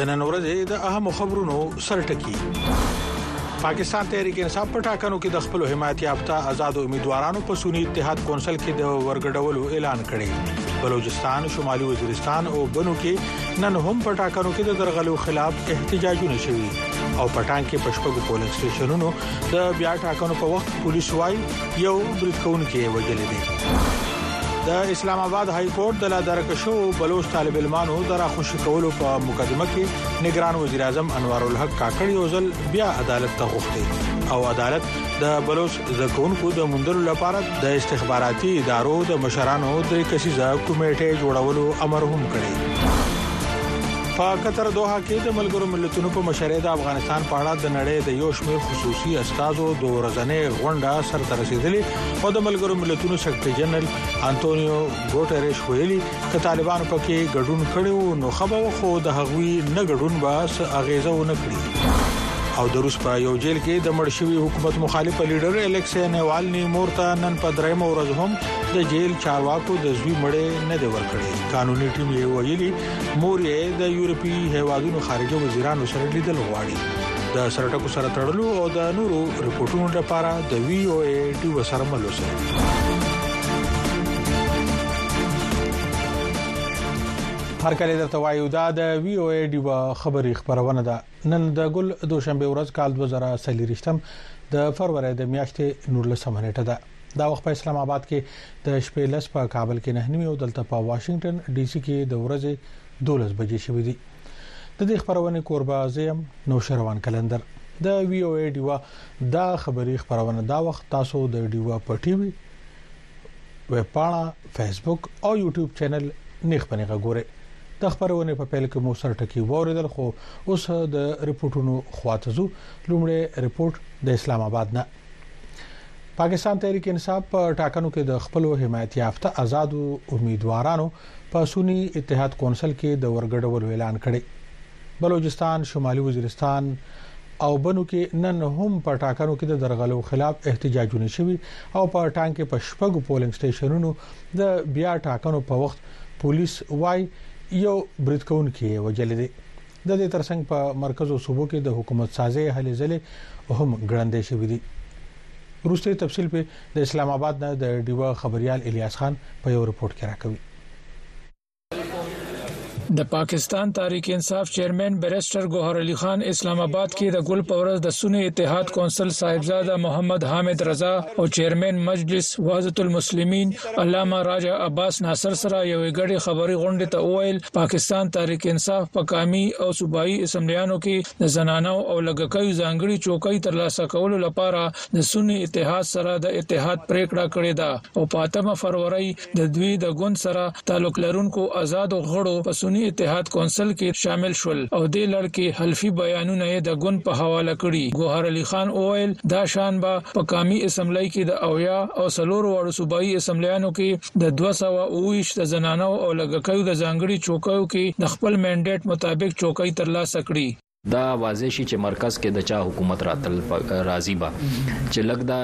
د نن ورځې د اهم خبرونو سرټکی پاکستان تحریک انصاف په ټاکنو کې د خپل حمایت یافته آزاد امیدوارانو په سونی اتحاد کونسل کې د ورګډولو اعلان کړی بلوچستان شمالي وزیرستان او بنو کې نن هم په ټاکنو کې د درغلو خلاف احتجاجونه شوي او پټان کې پښپګو پولیس سټیشنونو د بیا ټاکنو په وخت پولیس وای یو بریټکون کې وجل دي د اسلام آباد های کورټ د لا درک شو بلوچ طالب علمانو د راخوشي کولو په مقدمه کې نگران وزیر اعظم انوار الحق کاکړ یو ځل بیا عدالت ته غوښتي او عدالت د بلوچ زکونکو د مندلو لپاره د استخباراتي ادارو د مشرانو درې کسیزه کمیټه جوړولو امر هم کړی په قطر دوحه کې د ملګرو ملتونو په مشرۍ د افغانستان په اړه د نړۍ د یو شمېر خصوصي استادو د ورځنې غونډه سره رسیدلې او د ملګرو ملتونو سکرټري جنرال انټونیو ګوټریش ویلي که طالبانو پکې ګډون کړي وو نو خبر خو د هغوی نه ګډون به څه اغیزه ونه کړي او د روس په یو جیل کې د مرشوي حکومت مخالف لیډر الکسي نیوالني مورتا نن په دریم ورځ هم د جیل چارواکو د زوی مړې نه دی ورکړي قانوني ټیم یې ویلي مور یې د یورپی هیوادونو خارجه وزیرانو سره لیدل غواړي د سرټکو سره تړلو او د نورو رپورټونو لپاره د وی او ای ډیو سره ملوسه هر کله درته وایو دا د وی او ای ډیو خبری خبرونه ده نن د ګل دوشنبه ورځ کال 2023 د فروری د میاشتې 19 منېټه ده دا وخت په اسلام آباد کې د شپې لس په کابل کې نه نیمه او دلته په واشنگټن ډي سي کې د ورځې 12 بجې شوې دي د دې خبرونه کوربه زیم نوشروان کلندر د وی او ای ډیوا دا خبری خبرونه دا وخت تاسو د ډیوا په ټي وي ویب پاڼه فیسبوک او یوټیوب چینل نیخ پنیغه ګوره د خبرونه په پیل کې مو سر ټکی ووریدل خو اوس د رپورټونو خواته ځو لومړی رپورټ د اسلام آباد نه پاکستان تحریک انصاف په ټاکنو کې د خپل حمایت یافته آزادو امیدوارانو په اسوني اتحاد کونسل کې د ورګډولو اعلان کړي بلوچستان شمالي وزیرستان او بنو کې نن هم په ټاکنو کې د درغلو خلاف احتجاجونه شوي او په ټانګ کې په شپږو پولینګ سټیشنونو د بیا ټاکنو په وخت پولیس وای یو بریدکون کې وجل دي د دې ترڅنګ په مرکز او صوبو کې د حکومت سازۍ هلې ځلې هم ګړندۍ شوې دي. وروستی تفصیل په د اسلام آباد نه د ډیوه خبریال الیاس خان په یو رپورټ کې راکوي. د پاکستان تحریک انصاف چیرمین بریسټر ګوهر علي خان اسلام آباد کې د ګل په ورځ د سني اتحاد کونسل صاحبزاده محمد حامد رضا او چیرمین مجلس وحدت المسلمین علامه راجع عباس ناصر سره یو غړي خبري غونډه ته وویل پاکستان تحریک انصاف په قامي او صوبایي اسمبلیانو کې د زنانو او لګکیو ځانګړي چوکۍ ترلاسه کولو لپاره د سنی اتحاد سره د اتحاد پریکړه کړې ده او په اتمه فروری د دوی د ګوند سره تعلق لرونکو آزادو غړو په سنی اتحاد کونسل کې شامل شول او د لړ کې حلفي بیانونه د ګوند په حواله کړي ګوهر علي خان وویل دا شان به په قامي اسمبلی کې د اویا او سلور صوبايي اسمبلیانو کې د 220 د زنانو او لږکیو د ځانګړي چوکیو کې د خپل مینډیټ مطابق چوکۍ ترلاسه کړي. دا واضح شي چې مرکز کې د چا حکومت راتل راضي به چې لګ دا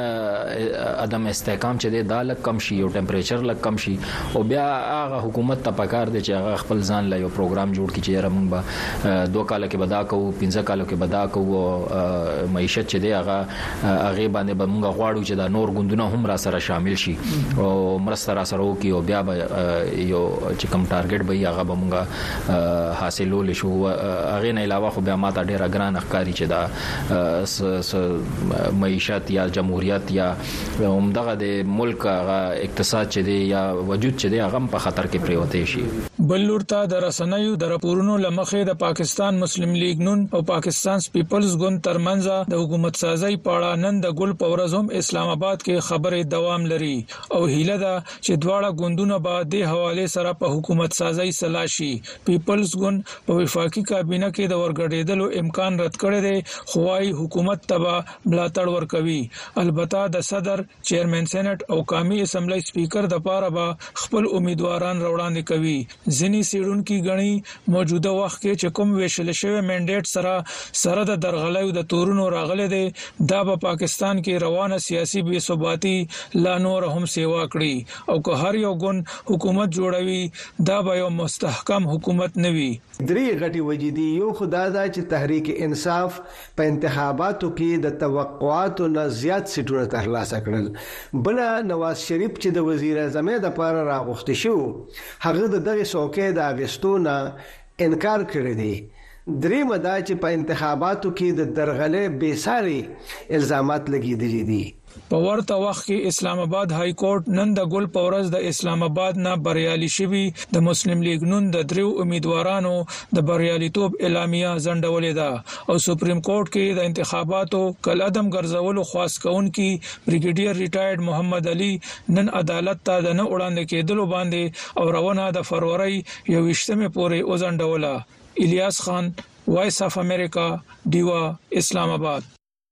عدم استحکام چې دی دا لګ کم شي او ټمپریچر لګ کم شي او بیا هغه حکومت ته پکار دی چې هغه خپل ځان له یو پروګرام جوړ کړي چې یاره مونږ به دوه کال کې بدا کوو پنځه کال کې بدا کوو معیشت چې دی هغه هغه باندې به موږ غواړو چې دا نور ګوندونه هم را سره شامل شي او مرسته را سره وکړي او بیا به یو چې کوم ټارګټ به یې هغه به موږ حاصلول شو هغه نه علاوه خو بیا ماته ډیره ګران ښکاری چې دا معیشت یا جمهوریت یا همدغه د ملک هغه اقتصاد چې دی یا وجود چې دی هغه په خطر کې پریوته شي بل لور ته د رسنیو د راپورونو لمخې د پاکستان مسلم لیګ نون او پاکستان پیپلز ګوند ترمنځ د حکومت سازۍ پاړه نن د ګل په ورځ هم اسلام آباد کې خبرې دوام لري او هیله ده چې دواړه ګوندونه به د حواله سره په حکومت سازۍ سلا شي پیپلز ګوند په وفاقي کابینه کې د ورګډیدلو امکان رد کړی دی خو وايي حکومت ته به ملاتړ ورکوي البته د صدر چیرمن سینټ او قامي اسمبلۍ سپیکر دپاره به خپل امیدواران راوړاندې کوي. ځیني څیړونکي ګڼي موجوده وخت کې چې کوم ویشل شوی مینډیټ سره سره د درغلیو د تورونو راغلی دی دا به پاکستان کې روانه سیاسي بې ثباتي لا نوره هم سیوا کړي او که هر یو ګوند حکومت جوړوي دا به یو مستحکم حکومت نه وي. درې غټې وجې دي یو خو دا ده چې تحریک انصاف په انتخاباتو کې د توقعاتو نه زیات سیټونه ترلاسه کړل. بله نواز شریف چې د وزیراعظمۍ لپاره راغوښتي شو، هغه د دغې څوکۍ د اغیستو نه انکار کړی دی. دریمه دا چې په انتخاباتو کې د درغلۍ بې ساري الزامات لګیدلي دي. په ورته وخت کې اسلام آباد های کورټ نن د ګل په ورځ د اسلام آباد نه بریالي شوي د مسلم لیګ نون د دریو امیدوارانو د بریالیتوب اعلامیه ځنډولې ده او سپریم کورټ کې د انتخاباتو کلعدم ګرځولو خواست کوونکي بریګیډیر ریټایرډ محمد علي نن عدالت ته د نه وړاندې کېدلو باندې او روانه د فروری یوویشتمې پورې وځنډوله الیاس خان وایس اف امریکا ډیوه اسلام آباد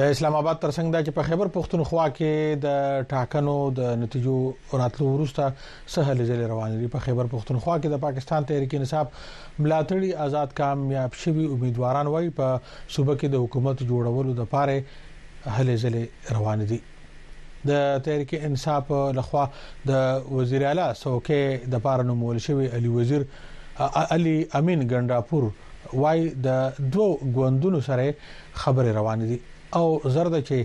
د اسلام آباد ترڅنګ دا چې په خیبر پښتونخوا کې د ټاکنو د نتیجو راتلو وروسته سهل ځل روان دي په خیبر پښتونخوا کې د پاکستان تحریک انصاف ملاتړي آزاد کامیاب شوی امیدواران وایي په صوبه کې د حکومت جوړولو لپاره هلې ځلې روان دي د تحریک انصاف لخوا د وزیر اعلی څوکۍ د پاره نومول شوی علي وزیر علي امین ګنډاپور وای د دوو ګوندونو سره خبرې روان دي او زرد چې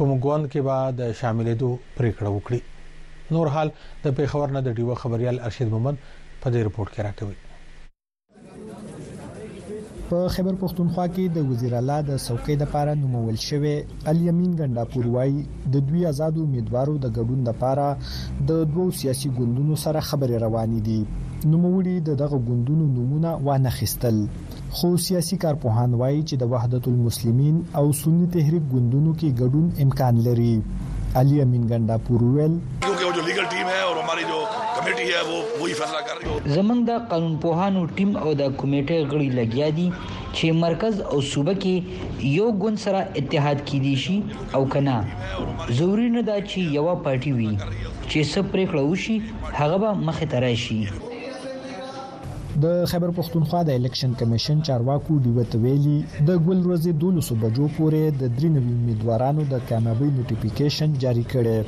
کوم ګوند کې به د شاملېدو پریکړه وکړي نور حال د پیښور نه د ډیوه خبريال ارشد مومند په دې رپورت کې راکوي په خیبر پښتونخوا کې د وزیر اعلی د څوکۍ د پاره نومول شوی الیمین ګنداپور وای د دوی آزاد امیدوارو د ګډون د پاره د دوو سیاسي ګوندونو سره خبرې روانې دي نوموړي د دغه ګوندونو نمونه وانه خستل خو سیاسي کارپوهان وایي چې د وحدت المسلمین او سنی تحریک ګوندونو کې ګډون امکان لري علي امین ګنداپور ویل زموږ د قانونپوهانو ټیم او د کمیټې غړي لګیا دي چې مرکز او صوبه کې یو ګوند سره اتحاد کیدی شي او که نه. ضروري نه ده چې یوه پارټي وي چې څه پریکړه وشي هغه به مخې ته راشي. د خیبر پښتونخوا د الیکشن کمیشن چارواکو ډیوه ته ویلي، د ګل ورځې دولسو بجو پورې د درې نوي امیدوارانو د کامیابۍ نوټیفیکیشن جاري کړی.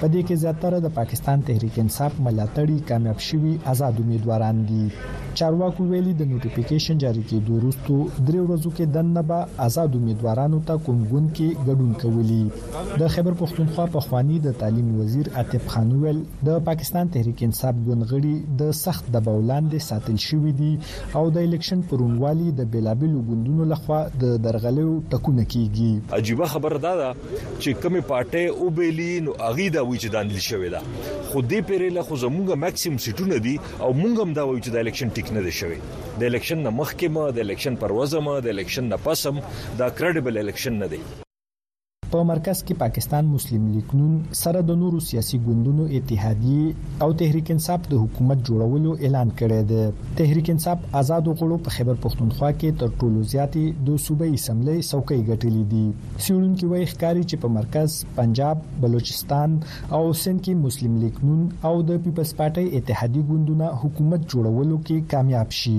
په دې کې زیاتره د پاکستان تحریک انصاف ملاتړي کامیاب شوي ازاد امیدواران دي. چارواکو ویلي، د نوټیفیکیشن جاري کیدو وروسته درې ورځو کې دننه به ازاد امیدوارانو ته کوم ګوند کې ګډون کولي. د خیبر پښتونخوا پخواني د تعلیم وزیر عتیق خان وویل، د پاکستان تحریک انصاف ګوند غړي د سخت دباو لاندې ساتل شوي دي او د الیکشن په روڼوالي د بېلابېلو ګوندونو له خوا د درغلیو ټکونه کېږي. عجیبه خبره دا ده چې کومې پارټۍ وبیلي نو هغوی دا وایي چې دا نیل شوې ده خو دې پېرېله خو زموږ مکسیمم سیټونه دي او موږ هم دا وایو چې دا الیکشن ټیک نه دی شوی د الیکشن نه مخکې هم، د الیکشن پر ورځ هم، د الیکشن نه پس هم دا کریډیبل الیکشن نه دی. په مرکز کې پاکستان مسلم لیګ نون سره د نورو سیاسي ګوندونو اتحادیه او تحریک انصاف د حکومت جوړولو اعلان کړی دی تحریک انصاف آزاد غړو په خیبر پښتونخوا کې تر ټولو زیاتې د صوبایي اسمبلی څوکۍ ګټلې دي سیړونکو وایي ښکاری چې په مرکز پنجاب بلوچستان او سند کې مسلم لیګ نون او د پیپلز پارټي اتحادیه ګوندونه حکومت جوړولو کې کامیاب شي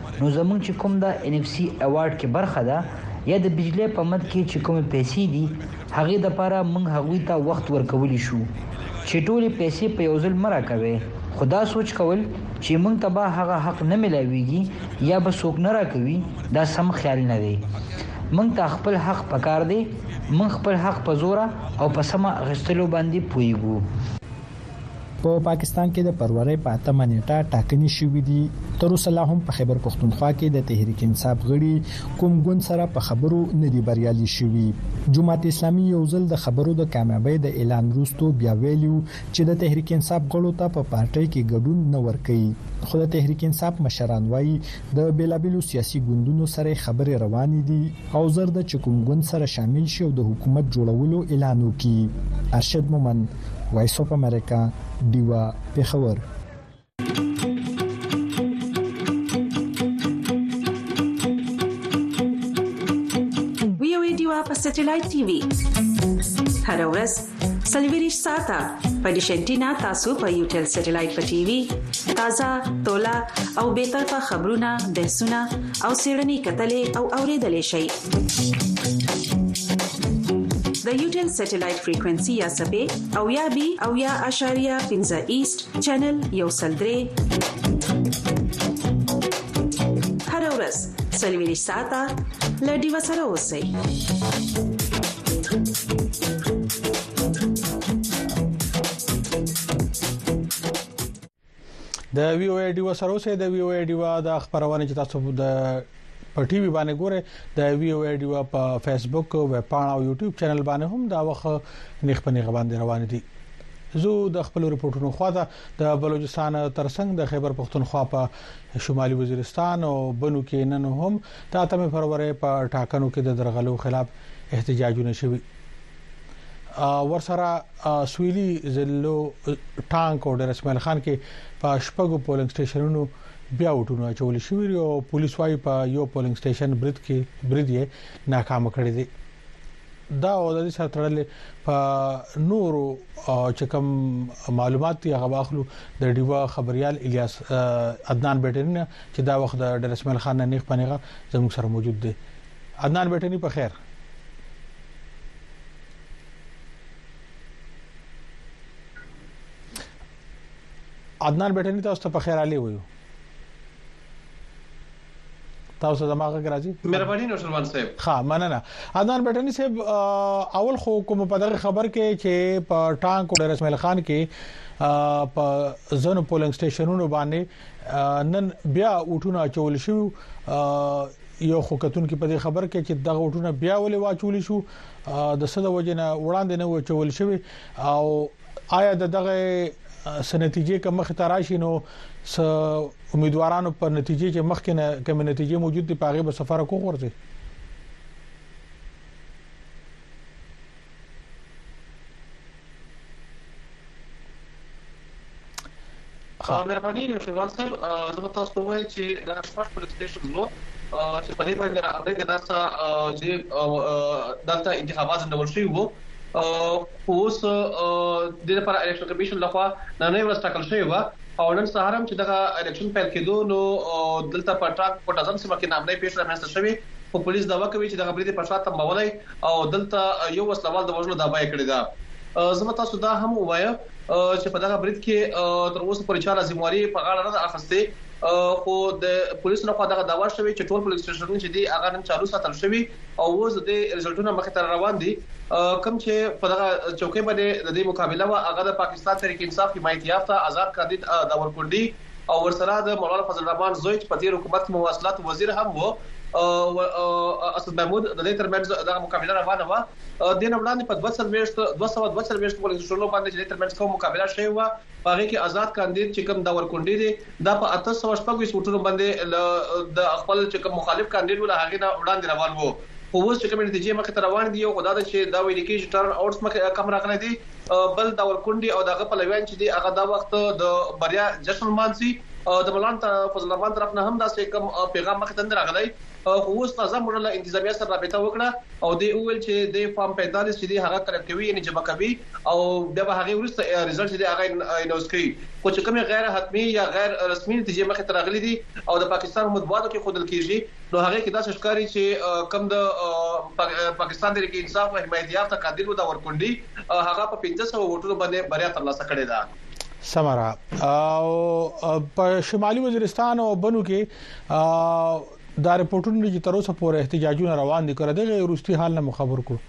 نو زموږ چې کوم دا ان اف سي ایوارډ کې برخه ده یا د بجلۍ په مد کې چې کومې پیسې دي هغې دپاره موږ هغوی ته وخت ورکولی شو چې ټولې پیسې په یو ځل مه راکوی خو دا سوچ کول چې موږ ته به هغه حق نه ملاویږي یا به څوک نه راکوي دا سم خیال نه دی موږ ته خپل حق پکار دی موږ خپل حق په زوره او په سمه اخیستلو باندې پوهیږو. په پاکستان کې د فرورۍ په اتمه نېټه ټاکنې شوې دي، تر اوسه لا هم په خېبر پښتونخوا کې د تحریک انصاف غړي کوم ګوند سره په خبرو نه دي بریالي شوي. جماعت اسلامي یو ځل د خبرو د کامیابۍ د اعلان وروسته بیا ویلي و چې د تحریک انصاف غړو ته په پارټۍ کې ګډون نه ورکوي، خو د تحریک انصاف مشران وايي د بیلابیلو سیاسي ګوندونو سره یې خبرې روانې دي او زر ده چې کوم ګوند سره شامل شي او د حکومت جوړولو اعلان وکړي. ارشد مومند، وایس اف امریکا، ډیوه، پېښور. وي او ای ډیوه په سټلایټ ټي وي هره ورځ سلویریش ساته په دیشنټینا تاسو په یو ټل سټلایټ په ټي وي تازه تولا او به طرفه خبرونه بحثونه او سیړنی کتلې او اوریدلې شي د یوټل سټلایټ فریکوئنسي یا سبې او یا بي او یا اشاریه 15 ایست چینل یو سلدري هر ورځ سلویری ساته لډي وسره اوسئ د وی او ای ډیو سره اوسه د وی او ای ډیو د خبرونه چې تاسو د په ټي وي باندې ګوره د وی او ای ډیو په فیسبوک ویب پاڼه او یوټیوب چینل باندې هم دا وخت نخبني غبان روان دي زه د خپل رپورټونو خواته د بلوچستان ترڅنګ د خیبر پښتونخوا په شمالي وزیرستان او بنو کې نن هم د 8 فروری په ټاکنو کې د درغلو خلاف احتجاجونه شوي ورسره سویلي ضلعو ټانک او ډیر اسماعیل خان کې په شپږو پولینګ سټیشنونو بیا وټونه اچول شوې او پولیس وايي په یو پولینګ سټیشن برید کې برید یې ناکام کړی دی دا او د دې سره تړلې په نورو چې کوم معلومات دی هغه واخلو د ډیوا خبريال الیاس عدنان بیٹرین چې دا وخت د ډیر اسماعیل خان نه نیخ پنیغه زموږ سره موجود دی عدنان بیٹرین په خیر عدنان بیٹرین تاسو ته په خیر علي وایو تاسو زما غږ راځي مهرباني نو سلمان صاحب ها مننه عدنان بټنی صاحب اول خو کوم په دغه خبر کې چې په ټانک او رسمل خان کې په زنو پولنګ سټیشنونو باندې نن بیا وټونه اچول شو یو خو کتون کې په دې خبر کې چې دغه وټونه بیا ولې واچول شو د صد وجنه وړاندې نه وچول شوی او آیا د دغه سنتیجې کوم مخ ته راشي نو س امیدوارانو په نتیجې چې مخکې نه کوم نتیجې موجود دي پاغه به سفر کو ورځي مهرباني شیروان صاحب زه به تاسو ته ووایم چې دا شپږ پولیس سټیشنز وو چې په دې باندې امریکا دا څه چې دلته انتخابات ځندول شوي وو خو اوس د لپاره الیکشن کمیشن لخوا نن ورځ ټاکل شوی و او نن سهار هم چې دغه الیکشن پیل کېدو نو دلته په ټاک په تازم سیمه کې نامنې پیښه رامنځته شوې خو پولیس دا وکوي چې دغه برید په شاته تمبولای او دلته یو وسلوال د وژلو دابای کړی دا زه تاسو دا هم وایم چې په دغه برید کې تر اوسه پورې چا لا ذمہواري په غاړه نه ده اخیستې خو د پولیسو لخوا دغه داوا شوې چې ټول پولیس سټیشنونه چې دي هغه نن چالو ساتل شوي او اوس د رزلټونو مخې ته روان دي کوم چې په دغه چوکۍ باندې د دې مقابله و هغه د پاکستان تحریک انصاف حمایت یافته آزاد کاندید داور کندي او ورسره د مولانا فضل الرحمن زوی چې په تیر حکومت کې مواصلات وزیر هم وو او اسد محمود د دې ترمنځ دغه مقابله روانه و دې نه وړاندې په دوه څلوېښت، دوه سوه دوه څلوېښت، ولسمشرلو باندې چې د ترمنځ کومه مقابله شوې وه په هغې کې ازاد کاندید چې کوم داورکونډي دی دا په اته سوه شپږ ویشت ووټونو باندې له د خپل چې کوم مخالف کاندید و له هغې نه وړاندې روان وو خو اوس چې کومې نتیجې مخې ته روانې دي یو خو دا ده چې دا ویل کېږي چې ټرن اوټس مخې کم راغلی دی بل داورکونډي او د هغه پلویان چې دي هغه دا وخت د بریا جشن لمانځي د مولان فضل الرحمن طرف نه هم داسې کوم پیغام مخې ته نه راغلی خو اوس تازه موږ له انتظامیه سره رابطه وکړه او دی وویل چې دی فارم پینتالیس چې دی هغه کلک کوي یعنی جمع کوي او بیا به هغه وروسته ریزلټ چې دی هغه اناونس کوي خو چې کومې غیر حتمي یا غیر رسمي نتیجې مخې ته راغلي دي او د پاکستان مطبوعاتو کې ښودل کیږي نو هغه کې داسې ښکاري چې کم د پاکستان د ریکې انصاف او حمایت یافته قادر ودا ورکونډي هغه په 1500 ووټونو باندې بریا ترلاسه کړې ده سمرا او په شمالي وزیرستان او بنو کې دا رپورټونه دي چې تر اوسه پورې احتجاجونه روان دي کړه دغه وروستي حال نه خبر کړو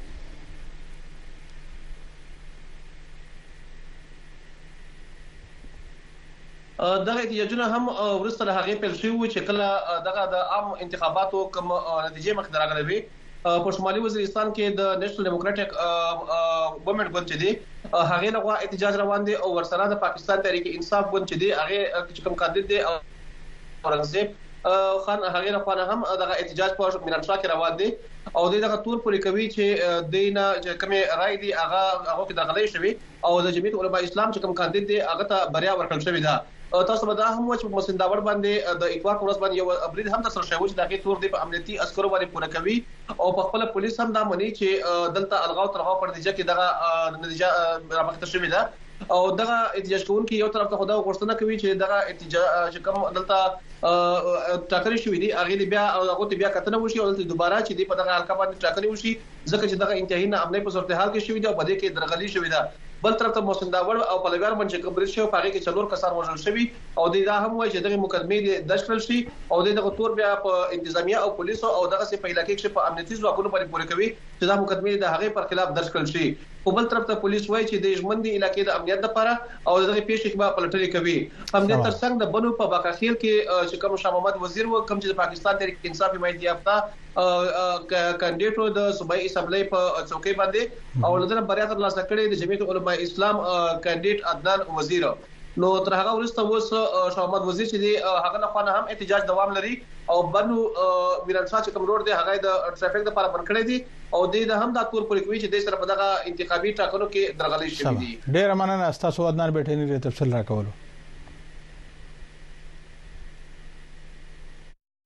دغه احتجاجونه هم ورسته له هغه پیل شوی چې کله دغه د عام انتخاباتو کوم نتیجې مخ دراغلې وي په شمالي وزیرستان کې د نېشنل ډیموکراټک ګورنمنت ګوند چې دی هغه لغوا احتجاج روان دي او ورسره د پاکستان تحریک انصاف ګوند چې دی هغه چې کوم کاندید دی اورنګزیب خان هغه را خوانه هم دغه احتجاج په میرانشاه کې روان دي او د دغه تور پورې کوي چې دینه چې کومه رائے دی هغه هغه کې درغلې شوی او د جمعیت علما اسلام چې کوم کاندید دی هغه ته بریا ورکړل شوې ده تاسو به دا هم وچ په مسنداور باندې د اتوار پر ورځ باندې یو برید هم تر سره شوی چې دغه تور دی په امنیتي عسکرو باندې پوره کوي او په خپل پولیس هم دا مني چې دلته الغاو ترغاو پر نتیجه کې دغه نتیجه رامخته شوې ده او دغه احتجاج کوونکي یو طرف ته خدا غوښتنه کوي چې دغه احتجاج کوم دلته ټاکل شوې دي هغه دې بیا هغه ته بیا کتنه وشي او دلته دوباره چې دې په دغه حلقه باندې ټاکل وشي ځکه چې دغه انتهایی نه امنیت په صورتحال کې شوې دي او په دې کې درغلي شوې ده بل طرف ته محسن داوړ او پلویان باندې کوم برید شوی په هغه کې څلور کسان وژل شوي او دې دا هم وایي چې دغه مقدمه دې درج کړل شي او دغه تور بیا په انتظامیه او پولیسو او دغه سي په علاقې کې په امنیتي ځواکونو باندې پوره کوي چې دا مقدمه د هغه پر خلاف درج کړل شي خو بل طرف ته پولیس وایي چې د ژمندې علاقې د امنیت لپاره او د دغې پېښې به پلټنې کوي. همدې تر څنګ د بنو په باکاخېل کې چې کوم شاه محمد وزیر و، کوم چې د پاکستان تحریک انصاف حمایت یافته کاندیډ و، د صوبایي اسمبلۍ په څوکۍ باندې او له ده نه بریا ترلاسه کړې د جمعیت علمای اسلام کاندیډ عدنان وزیر، نو تر هغه وروسته اوس شاه محمد وزیر چې دی هغه له خوا نه هم احتجاج دوام لري او بنو میران شاه چې کوم روډ دی هغه د ټریفیک لپاره بند کړی دی او د نه هم دا تور پورې کوي چې د سره په دغه انتخابي ټاکنو کې درغلي شوې دي ډیر مننه تاسو ودنار بیٹینی ری تفصیل راکولو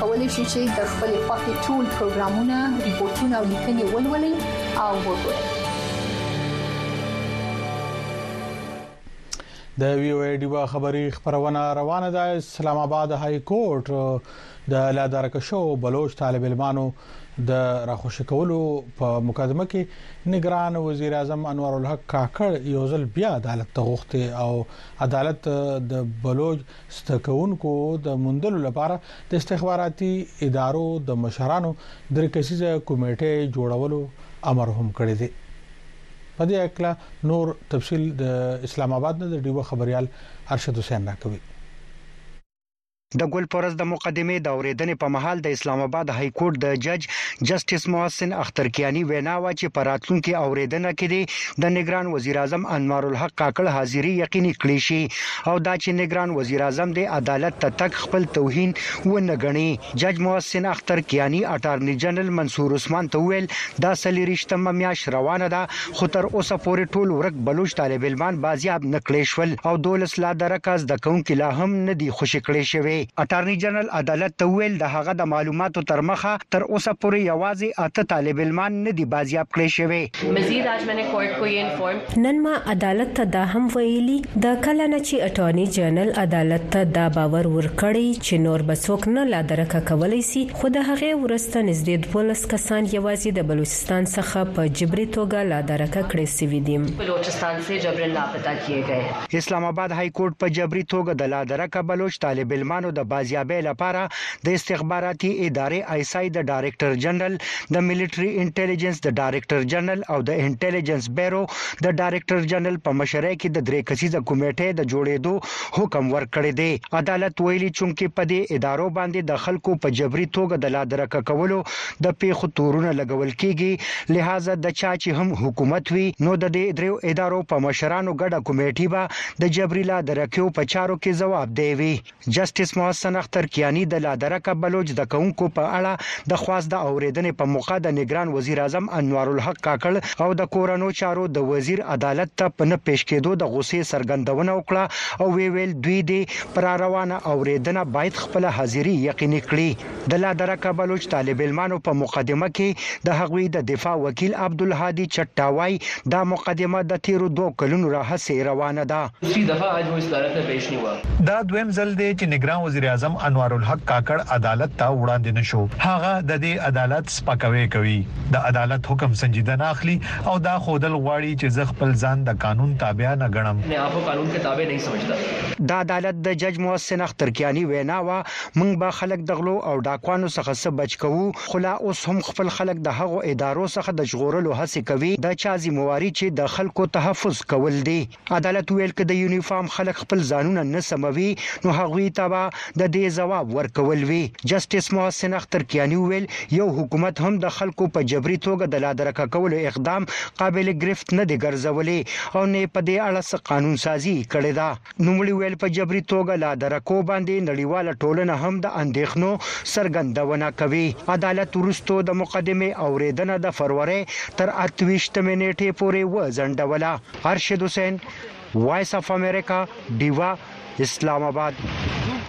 کولی شئ چې د خپلې خوښې ټول پروګرامونه، ریپورتونه او لیکنې ولولئ او وګورئ. د وی او ای ډیوا خبری خبرونه روانه ده اسلام آباد های کورټ د لا درک شو بلوچ طالب علمانو د راخوش کولو په مقدمه کې نگران وزیر اعظم انور الحق کاکړ یو ځل بیا عدالت ته غوښته او عدالت د بلوچ زده کوونکو د موندلو لپاره د استخباراتي ادارو د مشرانو درې کسیزه کمیټه جوړولو امر هم کړی دی په دې اکلا نور تفصيل د اسلام آباد نه د ډیوه خبريال ارشد حسین راکوي د ګل پرز د مقدمې د اوریدنې په مهال د اسلام آباد های کورټ د جج جسټس محسن اخترکیانی وینا وه چې په راتلونکې اوریدنه کې دې د نګران وزیراعظم انوارالحق کاکړ حاضري یقیني کړې شي او دا چې نګران وزیراعظم دې عدالت ته تګ خپل توهین ونه ګڼي. جج محسن اختر کیاني اټارني جنرل منصور عثمان ته وویل، دا څلېریشتمه میاشت روانه ده، خو تر اوسه پورې ټول ورک بلوچ طالب علمان بازیاب نه کړی شول او دولس لا درکه زده کوونکي لا هم نه دي خوشې کړی شوی. اټارني جنرل عدالت ته وویل، د هغه د معلوماتو تر مخه تر اوسه پورې یوازې اته طالب علمان نه دي بازیاب کړی شوی. مزید آج میں نے کورٹ کو یہ انفارم نن ما عدالت ته دا هم ویلي، د کله نه چې اټارني جنرل عدالت ته دا باور ورکړی چې نور به څوک نه لادرکه کولی شي، خو د هغې وروسته نږدې دوولس کسان یوازې د بلوچستان څخه په جبري توګه لادرکه کړی شوي دي. بلوچستان سې جبراً لاپتا کیې ګئې. اسلام اباد هايکورټ په جبري توګه د لادرکه بلوچ طالب علمانو د بازيابۍ لپاره د استخباراتي ادارې آیس آی د ډایرکټر جنرال، د ملټري انټیلیجنس د ډایرکټر جنرال او د انټیلیجنس بیرو د ډایرکټر جنرال په مشرۍ کې د درې کسیزه کمیټې د جوړیدو حکم ورکړی دی. عدالت ویلي چونکې په دې ادارو باندې د خلکو په جبري توګه د لادرکه کولو د پیښو تورونه لګول کیږي لهذا د چا چې هم حکومت وي نو د دې دریو ادارو په مشرانو ګډه کمیټي به د جبري لا درکیو په چارو کې ځواب دی وي. جسټس محسن اختر کیاني د لادرکه بلوچ زده کوونکو په اړه د خواست د اورېدنې په موقع د نګران وزیراعظم انوارالحق کاکړ او د کورنو چارو د وزیر عدالت ته په نه پېش کېدو د غوسې څرګندونه وکړه او ویې ویل، دوی دې په راروانه اورېدنه باید خپله حاضري یقیني کړي. د لا درکه بلوچ طالب علمانو په مقدمه کې د هغوی د دفاع وکیل عبدالهادي چټا وايي، دا مقدمه د تېرو دوو کلونو راهسې روانه ده. دوسری دفعه آج وہ اس عدالت میں پیش نہیں ہوا۔ دا دویم ځل دی چې نګران وزیراعظم انوارالحق کاکړ عدالت ته وړاندې نه شو. هغه د دې عدالت سپکاوی کوي، د عدالت حکم سنجیده نه اخلي او دا ښودل غواړي چې زه خپل ځان د قانون تابع نه ګڼم. اپنے آپ کو قانون کے تابع نہیں سمجھتا۔ د عدالت د جج محسن اخترکیاني وینا وه، مونږ به خلک د غلو او ډاکوانو څخه څه بچ کوو خو لا اوس هم خپل خلک د هغو ادارو څخه د ژغورلو هڅې کوي د چا ذمه واري چې د خلکو تحفظ کول دي عدالت وویل که د یونیفارم خلک خپل ځانونه نه سموي نو هغوي ته به د دې ځواب ورکول وي جسټس محسن اختر کیاني وویل یو حکومت هم د خلکو په جبري توګه د لادرکه کولو اقدام قابل ګرفت نه دی ګرځولی او نه یې په دې اړه څه قانون سازي کړې ده. نوموړي ویل په جبري توګه لا درکو باندې نړیواله ټولنه هم د اندېښنو څرګندونه کوي. عدالت وروسته د مقدمې اورېدنه د فرورۍ تر اته ویشت مې نېټې پورې وځنډوله. ارشد حسین، وایس اف امریکا، ډیوه، اسلام اباد.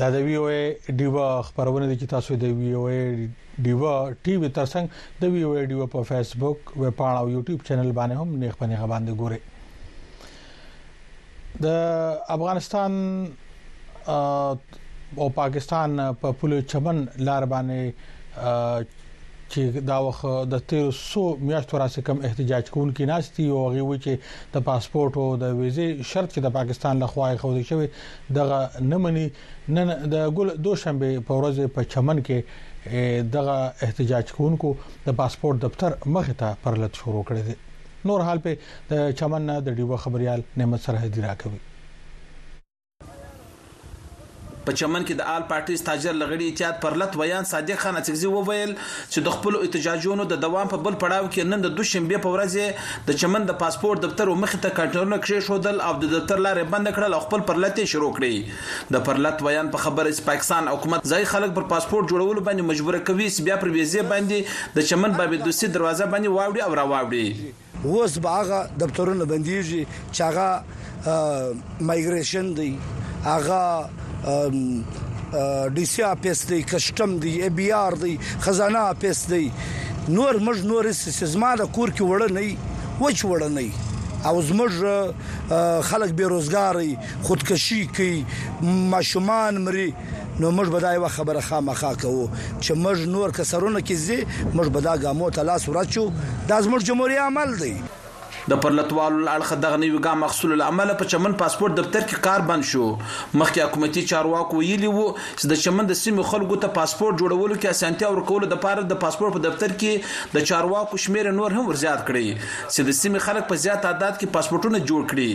دا د وی او ای ډیوا خبرونه دي چې تاسو د وی او ای ډیوا ټي وي ترڅنګ د وی او ای ډیوا په فیسبوک ویب پاڼه او یوټیوب چینل باندې هم نه خبرونه غواړئ د افغانستان او پاکستان په پوله چمن لار باندې چې دا وخت د 1300 میاشتو راځي کم احتجاج کوونکي ناشتي او هغه وی چې د پاسپورت او د ویزه شرط چې د پاکستان له خوا خو دي شوی دغه نه مني نن د ګل دوشنبه په ورځ په چمن کې دغه احتجاج کوونکو د پاسپورت دفتر مخ ته پرلط شروع کړی دی نور حال په د چمن نه د ډیوه خبریال نعمت سرحدي راکوي. په چمن کې د آل پارټۍ ستاجر له غړي اتحاد پرلت ویاند صادق خان اڅکزي وویل چې د خپلو احتجاجونو د دوام په بل پړاو کې نن د دوشنبې په ورځ یې د چمن د پاسپورټ دفتر و مخې ته کانټینرونه کښېښودل او د دفتر لاره یې بنده کړل او خپل پرلت یې شروع کړی. د پرلت ویاند په خبره چې پاکستان حکومت ځايي خلک پر پاسپورټ جوړولو باندې مجبوره کوي چې بیا پر ویزې باندې د چمن بابې دوستي دروازه باندې واوړي او راواوړي. اوس به هغه دفترونه بندیږي چې هغه مایګریشن دی، هغه ډي سي آفس دی، کسټم دی، اې بي آر دی، خزانه آفس دی، نور موږ نور هیڅ چې زما د کور کې وړنی وچ وړنی او زموږ خلک بې روزګاره خودکشي کوي ماشومان مري نو موږ به دا یو خبره خامخا کوو چې موږ نور کسرونه کې زی موږ به دا ګامو ته لاس ورچو دا زموږ جمهوریت عمل دی د پرلتوالو له اړخه دغه نوي ګام اخستلو له امله په چمن پاسپورت دفتر کې کار بند شو. مخکې حکومتي چارواکو ویلي وو چې د چمن د سیمې خلکو ته پاسپورت جوړولو کې اسانتیا ورکولو لپاره د پاسپورت په دفتر کې د چارواکو شمېر نور هم ورزیات کړی چې د سیمې خلک په زیات تعداد کې پاسپورټونه جوړ کړي.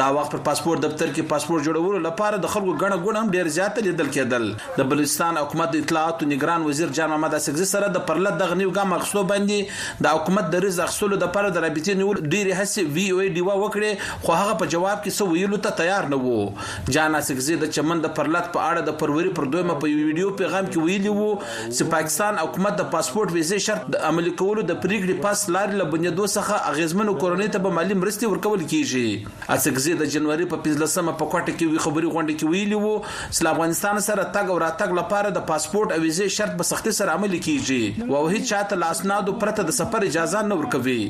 دا وخت پر پاسپورت دفتر کې پاسپورت جوړولو لپاره د خلکو ګڼه ګوڼه هم ډیر زیات لیدل کېدل د بلوچستان حکومت د اطلاعاتو نگران وزیر جان محمد اسکزي سره د پرله دغه نیو ګام اخستو باندې د حکومت د ریز اخستلو لپاره د رابطې نیولو ډیرې هڅې وی او ډیوا وکړې خو هغه په جواب کې څه ویلو ته تیار نه وو جان اسکزي د چمن د پرلت په اړه د فروری پر دویمه په یو ویډیو پیغام کې ویلي وو چې پاکستان حکومت د پاسپورټ ویزې شرط د عملي کولو د پریکړې پس لارې له بندیدو څخه اغیزمنو کورنۍ ته به مالي مرستې ورکول کیږي. اڅکزي د جنوري په پنځلس مه په کوټه کې یوې خبري غونډه کې ویلي وو چې له افغانستان سره تګ او راتګ له پاره د پاسپورټ او ویزې شرط په سختي سره عملي کیږي واوهیچاته له اسنادو پرته د سفر اجازه نه ورکوي.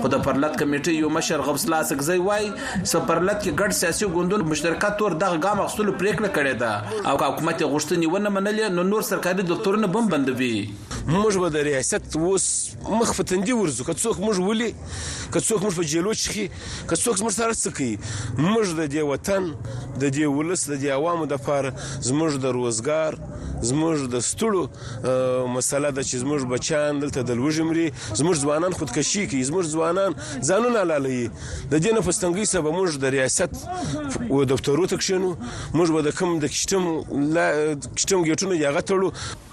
خو د پرلت کمېټۍ يو مشر غوث الله اڅکزی وايي، څه پرلت کې ګډ سياسي ګوندونو په مشترکه تور دغه ګام اخستلو پرېکړه کړې ده او که حکومت يې غوښتنې ونه منلې نو نور سرکاري دفترونه به هم بندوي. موږ به د رياست اوس مخ په تندي ورځو، که څوک موږ ولي، که څوک موږ په جېلو چښي، که څوک زموږ سره څه کوي، موږ د دې وطن، د دې ولس، د دې عوامو لپاره زموږ د روزګار، زموږ د ستړو، مسله ده چې زموږ بچان دلته د لوږې مري زموږ ځوانان خودکشي کوي زموږ ځوانان ځانونه لالي د دې نه پستنګي سبب موږ د ریاست او دفترو ته کښینو موږ به د کم د کشتم لا کشتم ګټونو یغه تړو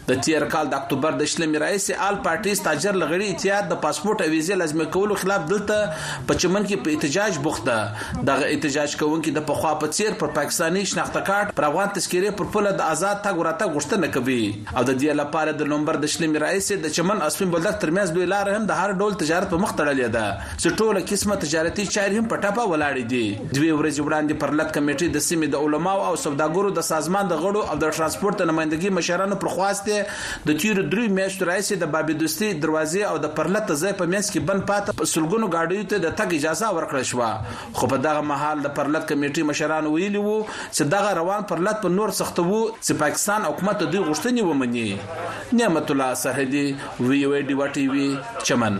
د تیر کال د اکتوبر د شلمې رئیس آل پارټي ستاجر لغړي اتحاد د پاسپورت او ویزې لازمه کولو خلاف دلته په چمن کې په احتجاج بوخت ده دغه احتجاج کوونکي د پخوا په څېر پر پاکستاني شناخته کارت پر افغان تذکرې پر پوله د ازاد تګ و راتګ غوښتنه کوي او د دې لپاره د نومبر د شلمې راهیسې د چمن او سپین بولدک ترمنځ لوی لاره هم د هر ډول تجارت په مخ تړلې ده چې ټوله قسمه تجارتي چارې هم په ټپه ولاړې دي دوې ورځې وړاندې پرلت کمېټې د سیمې د علماو او سوداګرو د سازمان د غړو او د ټرانسپورت د نمایندګۍ مشرانو پر خواست د تېرو دريو مياشتو راهيسې د باب دوستي دروازې او د پرلت د ځای په منځ کې بند پاته په سلګونو ګاډيو ته د تګ اجازه ورکړل شوه، خو په دغه مهال د پرلت کمېټۍ مشرانو ويلي وو چې دغه روان پرلت به نور سختوو چې پاکستان حکومت د دوی غوښتنې ومني. نعمت الله سرحدي، وي او ای ډيوه ټي وي، چمن.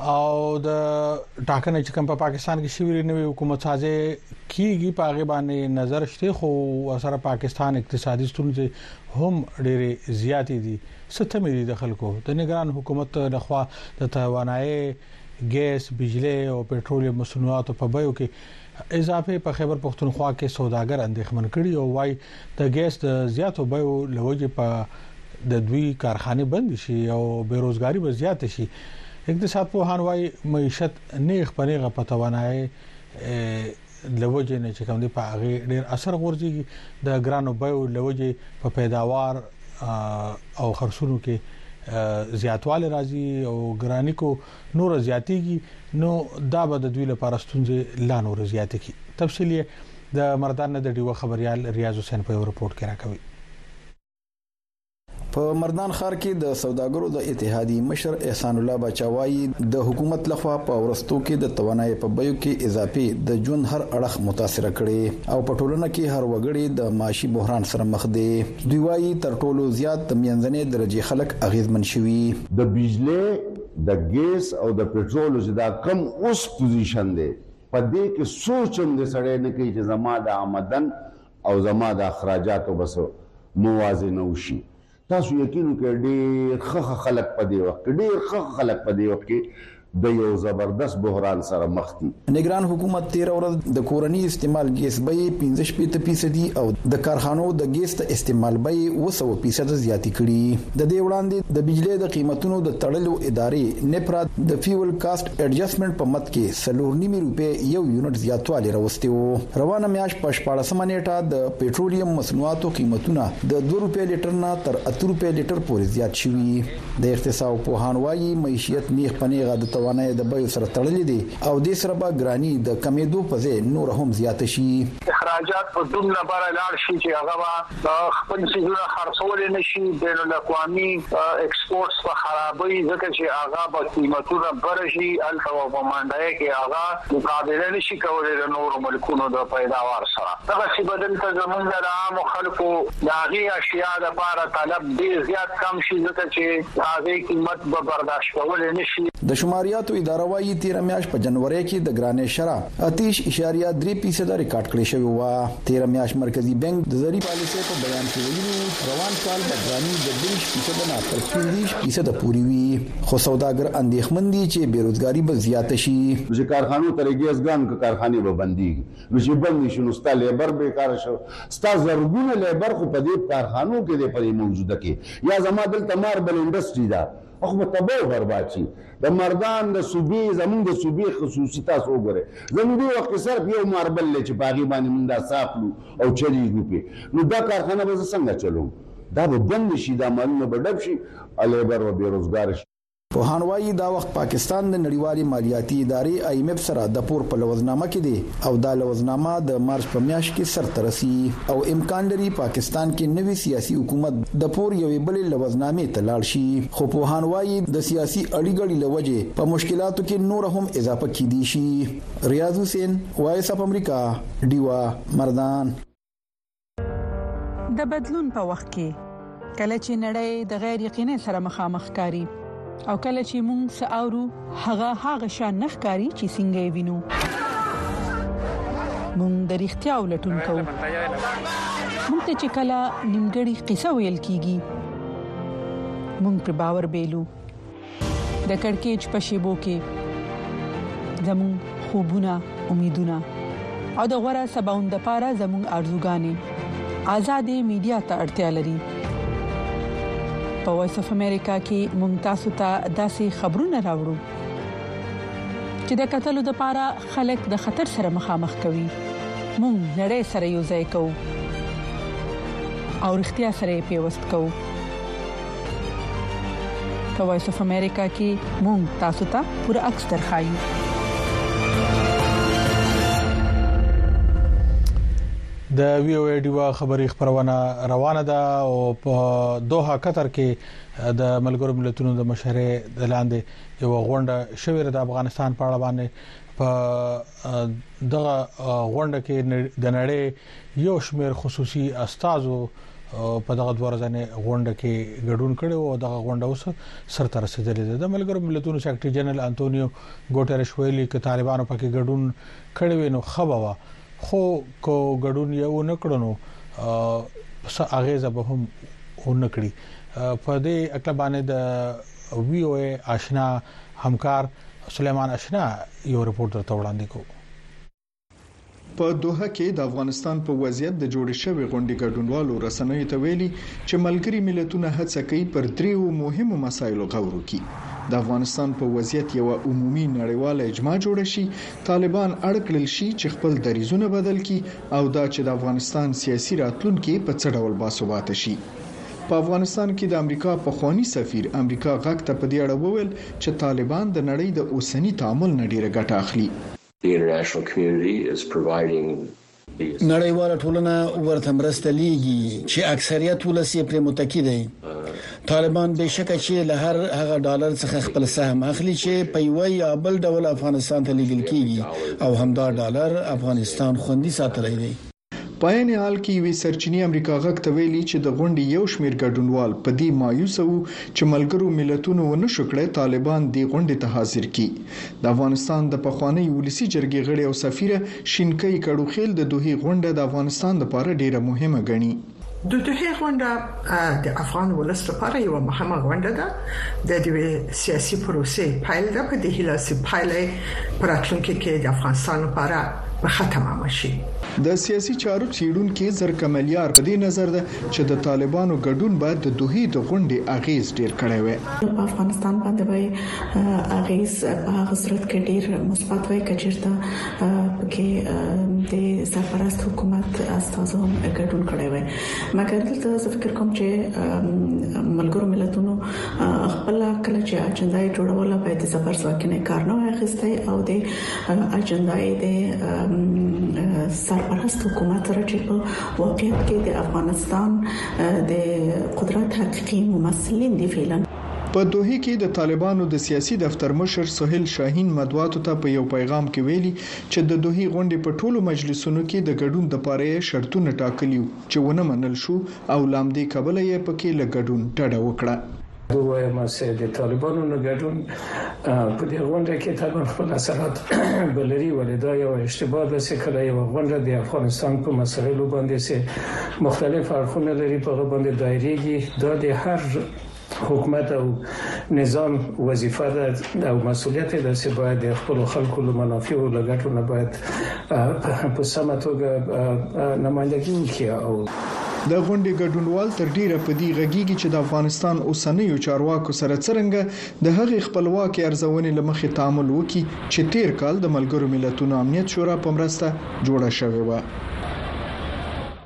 او د ټاکنې چې کوم په پاکستان کې شوی نوې حکومت سازه کیږي په هغه باندې نظر شته خو سره پاکستان اقتصادي ستونزې هم ډېرې زیاتې دي ستم دي د خلکو د نگران حکومت لخوا د توانایي ګیس، بجلی او پېټرولیم مصنوعاتو په بیو کې اضافه په خیبر پښتونخوا کې سوداګر اندېښمن کړي او وايي د ګیس د زیاتو بیو لوجې په د دوی کارخانه بند شي او بیروزګاری به زیات شي اقتصاد په هان وای معیشت نیغ پنیغه په توانای لوجې نه چې کوم دی په هغه ډیر اثر غورځي د ګرانو بیو لوجې په پیداوار او خرڅونو کې زیاتواله راځي او ګرانیکو نور زیاتیږي نو دا به د دوی لپاره ستونزې لا نور زیات کړي تفصیل یې د مردان نه د ډیوه خبريال ریاض حسین په یو رپورت کې راکوي په مردان ښار کې د سوداګرو د اتحادیې مشر احسان الله بچا وایي د حکومت لخوا په ورستو کې د توانایي په بیو کې اضافه د ژوند هر اړخ متاثر کړي او په ټولنه کې هر وګړي د معاشي بحران سره مخ دي دوی وایي تر ټولو زیات د میانځنې درجه خلک اغیزمن شوي د بجلی د ګیس او د پټرولو چې دا کوم اوس پوزیشن دی په دې کې سوچ هم دې سړی نه کوي چې زما د آمدن او زما د اخراجاتو به څه موازنه وشي تاسو یقین وکړئ ډېر ښه خلک په دې وخت کې ډېر ښه خلک په دې وخت کې د یو زبردست بحران سره مخ نګران حکومت تیر ورځ د کورنی استعمال ګیس بیې 15 فیصدي او د کارخانو د ګیس ته استعمال بیې 200 فیصد زیاتې کړي د دې وړاندې د بجلی د قیمتونو د تړلو ادارې نپرا د فیول کاست اډجسټمنټ په مت کې سلور نیمه روپې یو یونټ زیاتوالی راوستي وو روانه میاش په 14 نیټه د پېټرولیم مصنوعاتو قیمتونه د 2 روپې لیټر نه تر 3 روپې لیټر پورې زیات شوي د اقتصاد پوهان وایي معیشت نیغ په نیغه د توانایي د بیو سره تړلې دي او د سره به ګرانی د کمیدو په ځای نور هم زیات شي اخراجات په دومره بره لاړ شي چې هغه به خپل څیزونه خرڅولی نه شي بین الاقوامی اکسپورټس به خرابی ځکه چې هغه به قیمتونه بره شي هلته به په منډای کې هغه مقابله نه شي کولی د نورو ملکونو د پیداوار سره دغسی به دلته زمونږ د عامو خلکو د هغی اشیاء لپاره طلب ډیر زیات کم شي ځکه چې د هغې قیمت به برداشت کولی نه شي. د شماریاتو اداره وايي، تېره میاشت په جنورۍ کې د ګرانۍ شرح اتهیش اعشاریه درې فیصده ریکارډ کړې شوې وه. تېره میاشت مرکزي بانک د زري پالیسۍ په بیان کې ویلي وو، روان کال به ګراني د دېرش فیصده نه تر پنځهویشت فیصده پورې وي، خو سوداګر اندېښمن دي چې بېروزګاري به زیاته شي. چې کارخانو ته رېګېز ګان که کارخانې به بندېږي. نو چې بند شو نو ستا لیبر بیکاره شو ستا زرګونه لیبر خو په دې کارخانو کې دی په دې موجوده کې یا زما دلته ماربل انډسټري ده خو به تبه او برباد شي د مردان د صوبې زمونږ د صوبې خصوصي تاسو وګورئ زمونږ دې وخت کې صرف یو ماربل دی چې په هغې باندې مونږ دا څه اخلو او چلېږو پرې نو دا کارخانه به زه څنګه چلوم دا به بند شي دا مالونه به ډب شي لیبر به بېروزګاره شي پوهان وايي دا وخت پاکستان د نړیوالې مالیاتي ادارې آی ایم ایف سره د پور په لوظنامه کې دی او دا لوظنامه د مارچ په میاشت کې سر ته رسي او امکان لري پاکستان کې نوي سیاسي حکومت د پور یوې بلې لوظنامې ته لاړ شي خو پوهان وايي د سیاسي اړي ګړي له وجې په مشکلاتو کې نور هم اضافه کیدی شي ریاض حسین وایس اپ امریکا ډیوه مردان د بدلون په وخت کې کله چې نړۍ د غیر یقیني سره مخامخ کاری او کله چې موږ ساورو هغه هغه شان نخ کاری چې څنګه وینو موږ د اړتیا ولټون کوو موږ ته چې کله نیمګړی قصه ویل کیږي موږ په باور بیلو د کڑکېچ په شیبو کې زموږ خوبونه امیدونه او د غوړه سباوند لپاره زموږ ارزوګانې آزادې میډیا ته اړتیا لري په وایس اف امریکا کې مونږ تاسو ته داسې خبرونه راوړو چې د قتل لپاره خلک د خطر سره مخامخ کوي مونږ نړۍ سره یو ځای کوو او اړتیا سره پیوست کوو په وایس اف امریکا کې مونږ تاسو ته پوره عکس درخایو د وی او ای ډیوا خبری خبرونه روانه ده او په دوه قطر کې د ملګرو ملتونو د مشره د لاندې یو غونډه شوې ده د افغانستان په اړه باندې په دغه غونډه کې د نړۍ یو شمېر خصوصي استازو په دغه دوه ورځنې غونډه کې ګډون کړی او دغه غونډه اوس سر ته رسیدلې ده د ملګرو ملتونو سیکرټري جنرال انټونیو ګوټرش ویلي چې طالبانو پکې ګډون کړی وینو خبره خو کو ګډون یو نه کړنو څه اغیزه به هم ونکړي په دې اکل باندې د وی او ای آشنا همکار سليمان آشنا یو رپورت درته وړاندې کوو په دوحه کې د افغانستان په وضعیت د جوړې شوې غونډې ګډونوالو رسنیو ته ویلي چې ملګري ملتونه هڅه کوي پر دریو مهمو مسایلو غور وکړي د افغانستان په وضعیت یو عمومي نړیواله اجماع جوړه شي طالبان اړ کړل شي چې خپل دریزونه بدل کړي او دا چې د افغانستان سیاسي راتلونکي په څه ډول باثباته شي په افغانستان کې د امریکا په خوانی سفیر امریکا غږ ته په دې اړه وویل چې طالبان د نړۍ د اوسنی تعامل نه ډیره ګټه اخلي نړیواله ټولنه ورته مرسته لیږي چې اکثریت ولس یې پرې متکي دی. طالبان بې شکه چې له هر هغه ډالر څخه خپل سهم اخلي چې په یوه یا بل ډول افغانستان ته لیږل کیږي او همدا ډالر افغانستان خوندي ساتلی دی. په عین حال کې یوې سرچینې امریکا غږ ته ویلي چې د غونډې یو شمېر ګډونوال په دې مایوسه وو چې ملګرو ملتونو ونه شو کړای طالبان دې غونډې ته حاضر کړي. د افغانستان د پخوانۍ ولسي جرګې غړې او سفیره شینکۍ کړوخېل د دوحې غونډه د افغانستان لپاره ډېره مهمه ګڼي. د دوحې غونډه د افغان ولس لپاره یو مهمه غونډه ده د دوی سیاسي پروسې پایل ده په دې هیله چې پایلې پراتلونکو کې د افغانستان لپاره په ختمه مشي د سیاسي چارو چیرونکي زرکه ملیار په دې نظر ده چې د طالبانو ګډون به د دوحې د غونډې اغیز ډیر کړی وي په افغانستان باندې به اغیز په هغه صورت کې ډیر مثبت وي کچیرته په کې د سرپرست حکومت استادو هم ګډون کړی و مګر دلته زه فکر کوم چې ملګرو ملتونو خپل کله چې اجنډا یې جوړوله باید د سفر ځواکینه کار نه اخیسته او د اجنډا یې د سرپرست حکومت سره چې په واقعیت کې د افغانستان د قدرت حقيقي ممثلین دی فعلا په دوحې کې د طالبانو د سیاسي دفتر مشر سهیل شاهین مطبوعاتو ته په یو پیغام کې ویلي چې د دوحې غونډې په ټولو مجلسونو کې د ګډون دپاره یې شرطونه ټاکلي و چې ونه منل شو او له همدې کبله یې په کې له ګډون ډډه وکړه. زه وایم چې د طالبانو نه ګډون په دې غونډه کې طبعاً خپل اثرات به لري ولې دا یوه اشتباه ده چې کله یوه غونډه د افغانستان په مسایلو باندې چې مختلف اړخونه لري په هغه باندې دایریږي دا د هر حکومت او نظام وظیفه ده او مسولیت ده چې باید د خپل خلکو له منافع او لګټو نه باید په سمه توګه نمائندګي وکړي او د غونډې ګډونوال تر ډیره په دې غږیږي چې د افغانستان اوسنیو چارواکو سره څرنګه د هغې خپلواکې ارزونې لمخې تعامل وکړي چې تیر کال د ملګرو ملتونو امنیت شورا په مرسته جوړه شوې وه.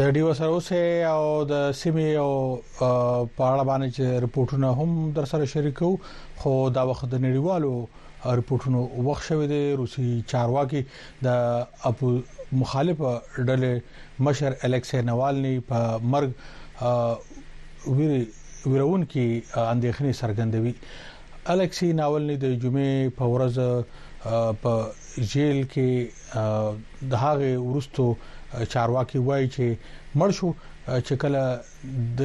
د ډیو سره اوسه او د سیمې او په اړه باندې چې رپورټونه هم در سره شریکو خو دا وخت د نړیوالو رپورټونو وخت شوې دي روسي چارواکي د اپو مخالف ډلې مشر الکسي نوالني په مرګ ویری ویرون کې اندېښنې څرګندوي الکسي ناولني د جمعې په ورځ په جیل کې د هغه ورستو چارواکي وایي چې مړ شو چې کله د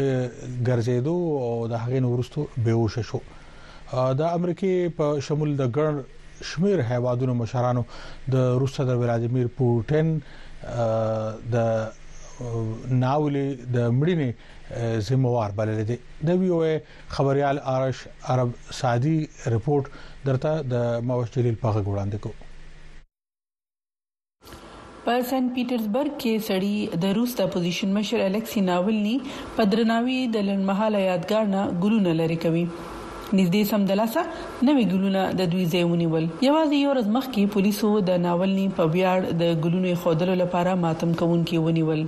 ګرځېدو او د هغې ورستو بهوش شو د امریکای په شمول د ګڼ شمیر هیوادونو مشرانو د روسیې د ولادیمیر پوتین د ناولې د مړینې ذمہوار بلل دي د وی او خبریال آرش عرب سعدي رپورټ درته د ماوش جلیل په غږ وړاندې کو. په سنت پیټرزبرګ کې سړي د روس د اپوزیشن مشر الکسي ناولني په درناوي د لنډمهاله یادګار نه ګلونه لرې کوي. نږدې سمدلاسه نوي ګلونه د دوی ځای ونیول. یوازې یوه ورځ مخکې پولیسو د ناولني په ویاړ د ګلونو ایښودلو لپاره ماتم کوونکي ونیول.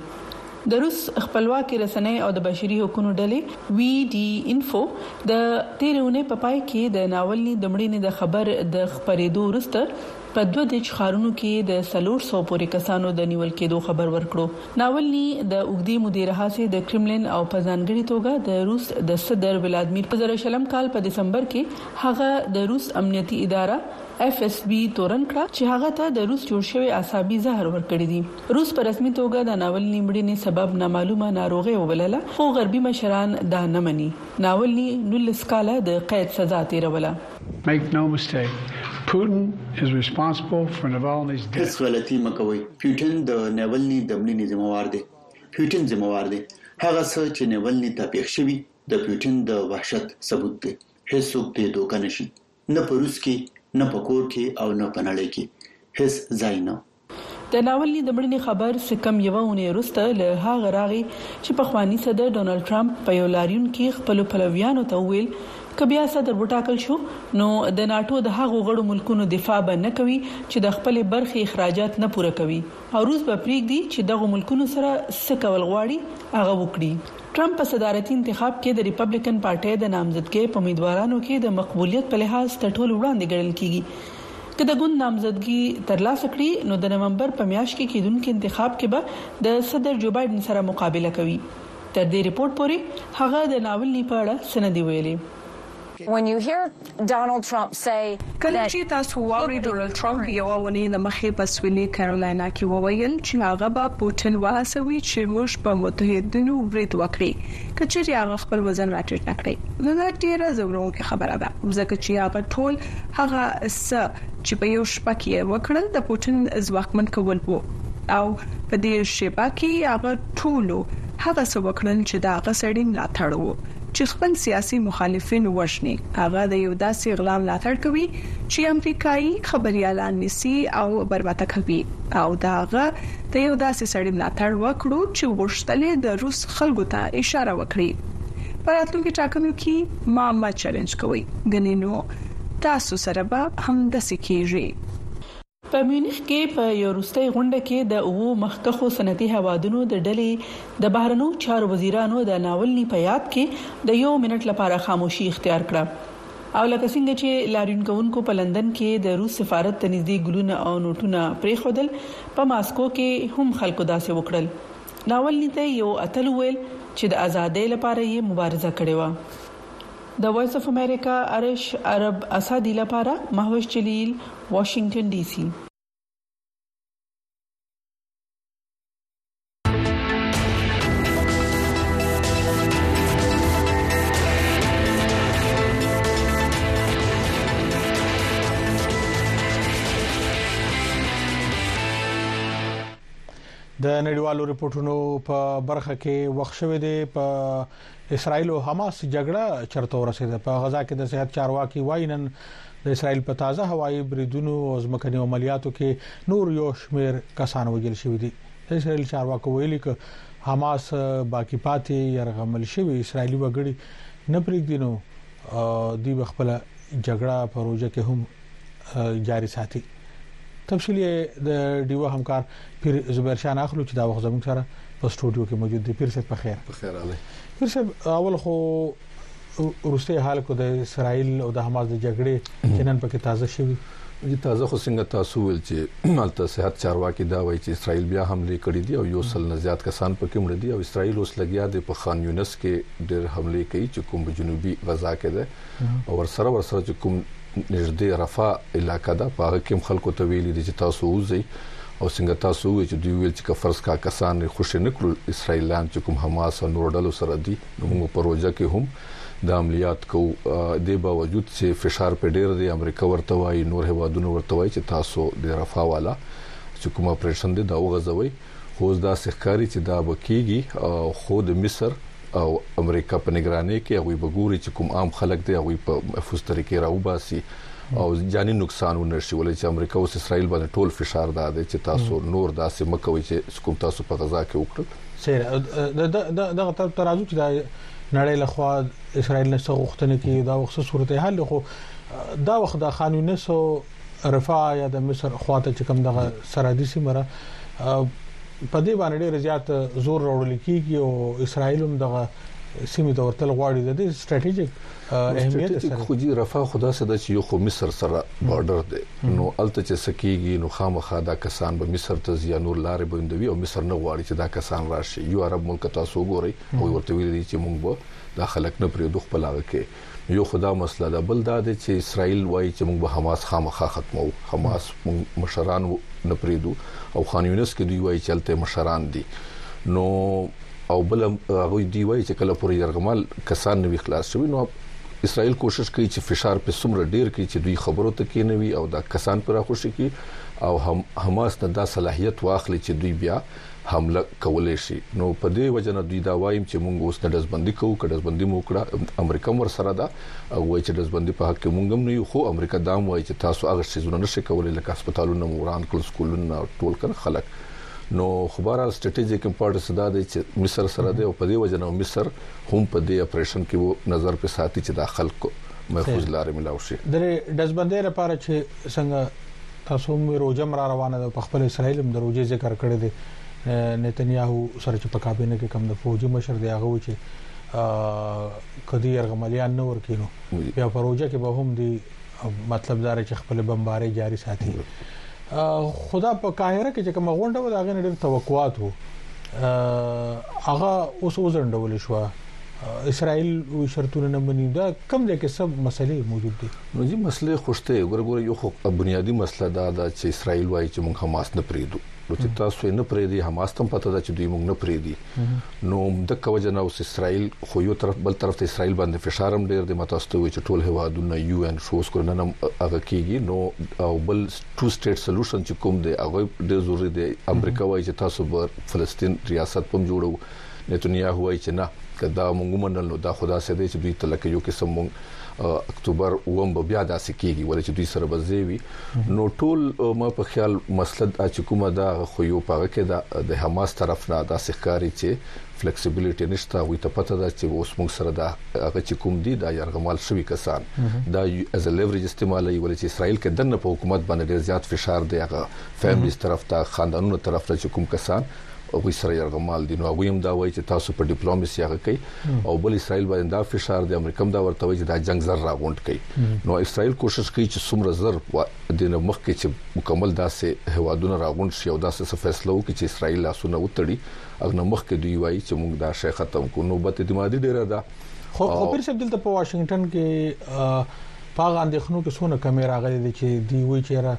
د روس خپلواکې رسنۍ او د بشري حقونو ډلې وي ډي انفو د تېرې اونۍ په پای کې د ناولني د مړینې د خبر د خپرېدو وروسته په دوه دېرش ښارونو کې د څلور سوه پورې کسانو د نیول کېدو خبر ورکړو. ناولني د اوږدې مودې راهسې د کرملین او په ځانګړې توګه د روس د صدر ولادمیر په زر شلم کال په دسمبر کې هغه د روس امنیتي اداره اېف اېس بي تورن کړه چې هغه ته د روس جوړ شوی اعصابي زهر ورکړي دي. روس په رسمي توګه د ناولني مړینې سبب نامعلومه ناروغي وبلله، خو غربي مشران دا نه مني. ناولني نولس کاله د قید سزا تېروله. هېڅ غلطي مه کوئ، پیوټن د ناولني د مړینې ذمه وار دی. پیوټن ذمه وار دی. هغه څه چې ناولني ته پېښ شوي، د پیوټن د وحشت ثبوت دی. هېڅوک دې دوکه نشي. نه په روس کې، نه په کور کې او نه په نړۍ کې هېڅ ځای نه و. د ناولني د مړینې خبر څه کم یوه اونۍ وروسته له هغه راغی چې پخواني صدر ډونالډ ټرمپ په یو لاریون کې خپلو پلویانو ته وویل، که بیا صدر وټاکل شو، نو د ناټو د هغو غړو ملکونو دفاع به نه کوي چې د خپلې برخې اخراجات نه پوره کوي او روس به پرېږدي چې دغو ملکونو سره څه کول غواړي، هغه وکړي. ټرمپ په صدارتي انتخاب کې د ریپبلکن پارټۍ د نامزدګۍ په امیدوارانو کې د مقبولیت په لحاظ تر ټولو وړاندې ګڼل کیږي. که د ګوند نامزدګي ترلاسه کړي، نو د نومبر په میاشت کې کیدونکي انتخاب کې به د صدر جوبایډن سره مقابله کوي. تر دې رپورټ پورې هغه د ناولني په اړه څه نه دي ویلي. کله چې تاسو واورئ ډونالډ ټرمپ یوه اونۍ له مخې په سویلي کارولینا کې وویل چې هغه به پوټین وهڅوي چې موږ په متحدینو برید وکړي که چیرې هغه خپل وزن راټیټ نه کړي نو دا ډیره ځورونکې خبره ده ځکه چې هغه ټول هغه څه چې په یو شپه کې یې وکړل د پوټین ځواکمن کول وو او په دې شیبه کې هغه ټولو هغه څه وکړل چې د هغه سړي ملاتړ وو چې خپل سیاسي مخالفین وژني، هغه د یو داسې غلا ملاتړ کوي چې امریکايي خبریالان نیسي او برمته کوي او د هغه د یو داسې سړي ملاتړ وکړو چې غوښتل یې د روس خلکو ته اشاره وکړي په راتلونکي ټاکنو کې ما مه چلنج کوئ ګنې نو تاسو سره به همدسې کیږي. په میونخ کې په یوه وروستۍ غونډه کې د اوو مخکښو صنعتي هېوادونو د ډلې د بهرنیو چارو وزیرانو د ناولني په یاد کې د یو منټ لپاره خاموشي اختیار کړه او لکه څنګه چې لاریون کوونکو په لندن کې د روس سفارت ته نږدې ګلونه او نوټونه پرېښودل، په ماسکو کې هم خلکو داسې وکړل. ناولني ته یو اتل وویل چې د ازادۍ لپاره یې مبارزه کړې وه. د وائس اف امريکا ارش عرب اسادي لپاره مهوش جليل واشنګټن ډي سي. د نړیوالو رپوټونو په برخه کې وخت شوی دی په اسرائیل او حماس جګړه چرته ورسېده په غزا کې د صحت چارواکي وایي نن د اسرائیل په تازه هوایي بریدونو او ځمکني عملیاتو کې نور یو شمېر کسان وژل شوي دي د اسرائیل چارواکو ویلي ک حماس باقی پاتې يرغمل شوی اسرائیلي وګړي نه پرېږدي نو دوی خپل جګړه پروژه کې هم جاري ساتي تفصیل د ډیوه همکار پیر زبیر شان اخلو چې دا وخت زموږ سره په سټوډیو کې موجود دی پیر صاحب په خیر په خیر علي پیر صاحب اول خو روسي حال کو د اسرایل او د حماس د جګړې چې نن پکې تازه شوی دي تازه خو څنګه تاسو ول چې مالته صحت چارواکي دا وایي چې اسرایل بیا حمله کړې دي او یو سل نه زیات کسان پکې مړ دي او اسرایل اوس لګیا دی په خان یونس کې ډېر حمله کوي چې کوم په جنوبي غزا کې ده او ورسره ورسره چې کوم نژدې رفاه علاقه ده په هغه کې هم خلکو ته ویلي دي چې تاسو ووځئ او څنګه تاسو وویل چې دوی ویل چې که فرض کا کسان یې خوشې نه کړو اسراییلیان چې کوم حماس او نورو ډلو سره دي نو موږ په روژه کې هم دا عملیات کوو دې باوجود چې فشار په ډیر دی امریکا ورته وایي نور هوادونه ورته وایي چې تاسو د رفاه والا چې کوم اپریشن دی دا وغځوي خو اوس داسې ښکاري چې دا به کېږي خو د مصر او امریکا په نګرانۍ کې هغوی به ګوري چې کوم عام خلک دي هغوی په محفوظ طریقې راوباسي او جاني نقصان ونشي ولې چې امریکا اوس اسرائیل باندې ټول فشار دا دی چې تاسو نور داسې مکوي چې کوم تاسو په غزا کې وکړل سره دغه ترازو چې د نړۍ لخوا اسرائیل نه څه غوښتنه کوي دا وخت صورتحال خو دا وخت د خانونیسو رفاع یا د مصر خواته چې کوم دغه سرحدي سیمه را په دې باندې ډېر زیات زور راوړل کیږي او اسرائیل هم دغه سیمه ته ورتل غواړي د دې ستراتیژیک اهمیت سره خو جی رفا خدا سره چې یو خو مصر سره بارډر دی نو الته چې سکیږي نو خامخا دا کسان به مصر ته ځي نور لارې بندوي او مصر نه غواړي چې دا کسان راشي یو عرب ملک تاسو ګوري او ورته ویل دي چې موږ به دا خلک نه پرې دوه خپل هغه کې یو خو دا مسله ده بل دا دی چې اسرائیل وایي چې موږ به حماس خامخا ختمو حماس مشران نه پریدو او خان یونس کې دوی وایي چې هلته مشران دي نو او بل هغه دی وایي چې کله پورې يرغمال کسان نوي خلاص شوی نو اسرائیل کوشش کوي چې فشار په څومره ډیر کوي چې دوی خبرو ته کینوي او دا کسان پر خوشي کوي او هم حماس ته دا صلاحيت واخلي چې دوی بیا حمله کولی شي نو په دې وجه نه دوی دا وايم چې مونږ اوس نه ډزبندي کوو که ډزبندي مو وکړه امريکه هم ورسره ده او وايي چې ډزبندي په حق کې مونږ هم نه يو خو امريکه دا هم وايي چې تاسو هغه څيزونه نه شئ کولی لکه هسپتالونه مو وران کړل سکولونه ټول کنه خلک نو خو بهر حال سټرټيجک امپورټنس دا دی چې مصر سره دی او په دې وجه نه مصر هم په دې اپريشن کې وو نظر په ساتي چې دا خلک محفوظ لارې ملاو شي. د ډزبندۍ لپاره چې څنګه تاسو هم وی روجه مرا روانه ده په خپل اسرائیل هم د روجه ذکر کړی دی نتنیاهو سره چې په کابینه کې کم د فوجي مشر دی هغه و چې کدی يرغملیان نه ورکینو بیا په روجه کې به هم دی مطلب دار چې خپل بمباري جاری ساتي خدا په قاهره کې چې کوم غونډه و دا غن ډېر توقعات وو هغه اوس وزندول شو اسرائیل وی شرطونه نه مني دا کم ځای کې سب مسلې موجود دي نو جی مسله خو شته ګوره ګوره یو خو بنیادی مسله دا ده چې اسرائیل وایي چې موږ حماس نه پریدو نو چې تاسو یې نه پریدي حماس تم پته ده چې دوی موږ نه پریدي نو د کوجه نه اوس اسرائیل خو یو طرف بل طرف ته اسرائیل باندې فشار هم ډیر دی ماته ستو چې ټول هوادونه یو ان شوز کړ نن هغه کیږي نو او بل ټو سټیټ سولوشن چې کوم دی هغه ډیر ضروری دی امریکا وایي چې تاسو به فلسطین ریاست پم جوړو نتنیاهو وایي چې نه، که دا موږ ومنل نو دا خو داسې دی چې دوی ته لکه یو قسم موږ اکتوبر اووم به بیا داسې کېږي ولې چې دوی سره به ځای وي نو ټول ما په خیال مسله دا چې کومه ده هغه خو یو په هغه کې ده د حماس طرف نه داسې ښکاري چې فلیکسیبیلیټي نشته هغوی ته پته ده چې اوس موږ سره دا هغه چې کوم دي دا یرغمال شوي کسان دا از ا لیوریج استعمالوي ولې چې اسرائیل کې دنه په حکومت باندې ډیر زیات فشار دی هغه فیملیز طرف ته خاندانونو طرف ته چې کوم کسان هغوی سره یرغمال دي نو هغوی هم دا وایي چې تاسو په ډیپلوماسي هغه کوي او بل اسرائیل باندې دا فشار دی امریکا هم دا ورته وایي چې دا جنگ زر راغونډ کوي نو اسرائیل کوشش کوي چې څومره زر د نو مخ کې چې مکمل داسې هوادونه راغونډ شي او داسې څه فیصله وکړي چې اسرائیل لاسونه وتړي اګ نو مخ کې دوی وایي چې موږ دا شی ختم کو نو بته د مادي ډیره ده خو خو پیر صاحب دلته په واشنگټن کې په غاندې خنو کې سونه کمی راغلي دي چې دی وی چیرې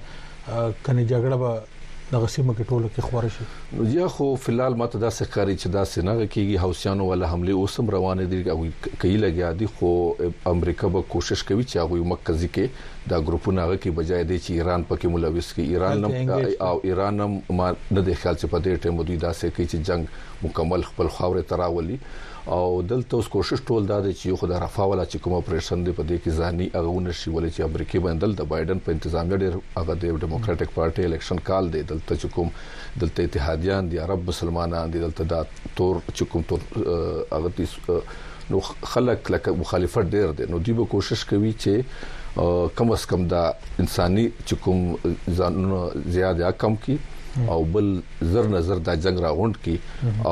کني جګړه به دغه سیمه کې ټوله کې خوره شي. نو یا خو فی الحال ماته داسې ښکاري چې داسې نه کیږي، حوثیانو والا حملې اوس هم روانې دي، هغوی کیي لګیا دي خو امریکا به کوشش کوي چې هغوی مکزي کې دا ګروپونه هغه کړي بجای دې چې ایران په کې ملوث کړي، ایران هم او ایران هم ما نه دی خیال چې په دې ټایم به دوی داسې کړي چې جنګ مکمل خپل خاورې ته راولي. او دلته اوس کوشش ټول دا دی چې یو خدای رفا ولا چې کوم اپریشن دی په دې کې ځاني هغه ونه شي ولې چې امریکای باندې دلته بایدن په انتظامیه ډیر هغه دی ډیموکراټک پارټي الیکشن کال دی دلته چې کوم دلته اتحادیان دي عرب مسلمانان دي دلته دا تور چې کوم تور هغه دي نو خلک لکه مخالفت ډیر دی نو دی به کوشش کوي چې کم اس کم دا انساني چې کوم ځانونه زیات یا کم کی او بل زر نه زر دا جنګ را غونډ کی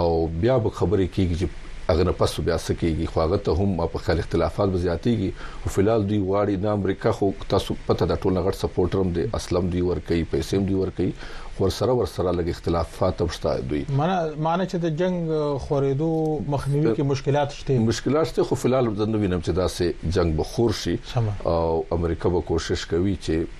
او بیا به خبرې کیږي چې هغه نه پس بیا څه کیږي خو هغه ته هم په خل اختلافات به زیاتیږي او فلال دوی غواړي نه امریکا خو تاسو پته د ټول غټ سپورټر هم دي اسلم دوی ور کوي پیسې هم دوی ور کوي خو سره ور سره لګ اختلافات هم شته دوی معنی معنی چې د جنگ خورېدو مخنیوي کې مشکلات شته مشکلات شته خو فلال زه نه وینم چې داسې جنگ به خور شي او امریکا به کوشش کوي چې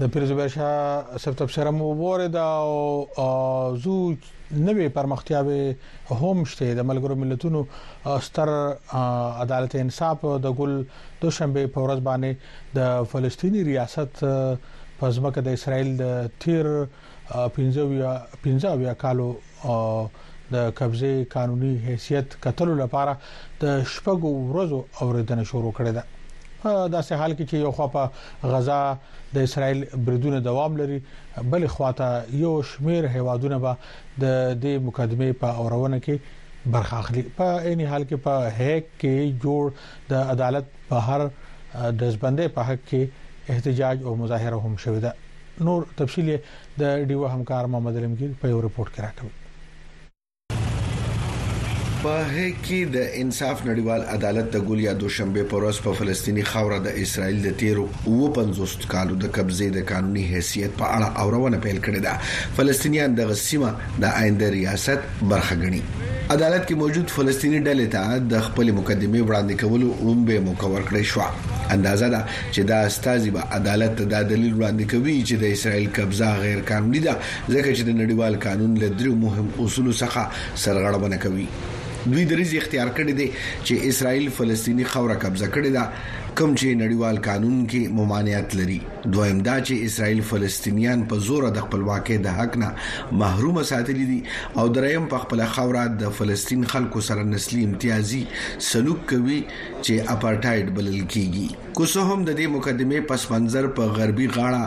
د پیرزوبه شاه سب تبصره مو وورید او زو نوې پرمختیاوي هم شته د ملګرو ملتونو ستر عدالت انصاف د ګل د شنبه په ورځ باندې د فلسطینی ریاست پزماکه د اسرایل د تیر پنځه اویا کالو د قبضه قانوني حیثیت کتلو لپاره د شپږو ورځو اوریدنه شروع کړې ده په داسې حال کې چې یو خو په غزا د اسرایل بریدونه دوام لري بل خواته یو شمیر هیوادونه به د دې مقدمه په اورونه کې برخه اخلي په عین حال کې په هک کې جوړ د عدالت بهر د ځبندې په حق کې احتجاج او مظاهره هم شوې ده نور تفصیل یې د ډیوه همکار محمد علمګیر په یو رپورت کې راکوي په هغه کې د انصاف نړیوال عدالت د ګول یا دوشنبه پر ورځ په فلسطینی خاوره د اسرایل د تیرو 50 کالو د قبضې د قانوني حیثیت په اړه اورونه پیل کړې ده فلسطینیان د غسیمه د آینده ریاست برخه غني عدالت کې موجود فلسطینی ډلې ته د خپل مقدمه وړاندې کولو رومبه موقع ورکړې شو اندازه ده چې دا استازي به عدالت ته دا دلیل وړاندې کوي چې د اسرائیل قبضه غیر قانوني ده ځکه چې د نړیوال قانون له دریو مهم اصولو څخه سرغړونه کوي دوی دریز اختیار کړی دی چې اسرائیل فلسطینی خوره قبضه کړې ده کوم چې نړیوال قانون کې ممانعت لري دویم دا چې اسرائیل فلسطینیان په زور د خپلواکۍ د حق نه محروم ساتلي دي او دریم په خپل خوره د فلسطین خلکو سره نسلی امتیازي سلوک کوي چې اپارټايډ بلل کېږي. که څه هم د دې مقدمې پس منظر په غربي غاړه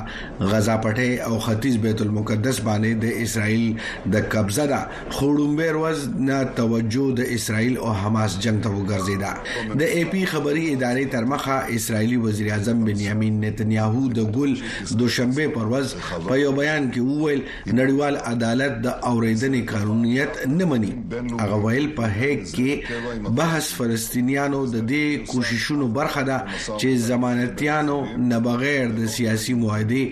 غزا پټۍ او ختيځ بيت المقدس باندې د اسرائيل د قبضه ده خو ړومبۍ ورځ نه توجه د اسرائيل او حماس جنګ ته وګرځېده. د اې پي خبري ادارې ترمخه اسرائيلي وزيراعظم بنيامين نتنياهو د ګل، دوشنبې، پر ورځ په يو بيان کې وويل، نړیوال عدالت د اورېدنې قانونیت نه مني. هغه ویل په هیګ کې بحث فلسطینیانو د دې کوششونو برخه ده چې ضمانتیانو نه بغیر د سیاسي معاهدې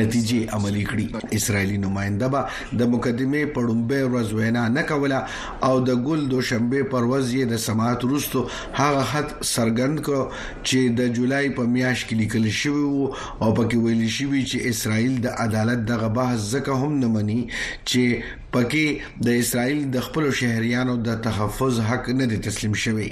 نتیجې عملي کړي. اسرایلي نماینده به د مقدمې په ړومبۍ ورځ وینا نه کوله او د ګل دوشنبې پر ورځ یې د سماعت وروسته هغه خط څرګند کړ چې د جولای په میاشت کې لیکل شوی و او په کې ویل شوي چې اسرائیل د عدالت دغه بحث ځکه هم نه مني چې په کې د اسرائیل د خپلو شهریانو د تحفظ حق نه دی تسلیم شوی.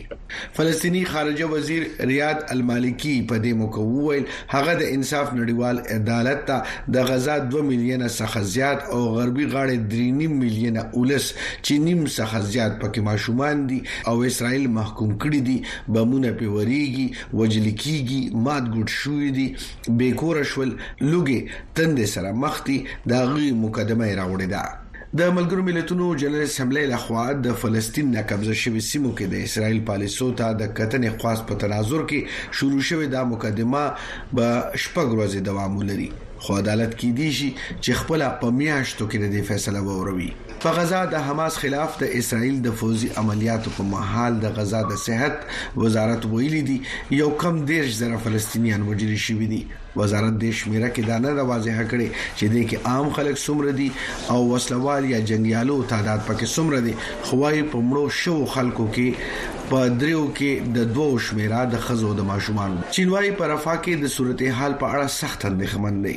فلسطیني خارجه وزیر ریاد المالکي په دې موقع وویل، هغه د انصاف نړیوال عدالت ته د غزه دوه میلیونه څخه زیات او غربي غاړې درې نیم میلیونه ولس چې نیم څخه زیات په کې ماشومان دي او اسرائیل محکوم کړي دي، بمونه پرې ورېږي، وژل کیږي، مات ګوډ شوي دي، بې کوره شول، لوږې تندې سره مخ دي، د هغوی مقدمه یې راوړې ده. د ملګرو ملتونو جنرالي اسمبلۍ له خوا د فلسطین نا قبضه شوې سیمو کې د اسرائیل پالیسو ته د کتنې خواست په تناظر کې شروع شوې دا مقدمه به شپږ ورځې دوام ولري، خو عدالت کیدی شي چې خپله په میاشتو کې د دې فیصله واوروي. په غزه د حماس خلاف د اسرائیل د فوځي عملیاتو په مهال د غزه د صحت وزارت ویلي دي یو کم دیرش زره فلسطینیان وژل شوي دي وزارت د شمیره کې دا نه ده واضح کړې چې د کې عام خلک څومره دي او وسلوال یا جنگیالو تعداد پکې څومره دي خو وايي په مړو شو خلکو کې په دریو کې د دوو شمیره د خزو د ماشومان چینوای په رفاه کې د صورتحال په اړه سخت اندېښمن دی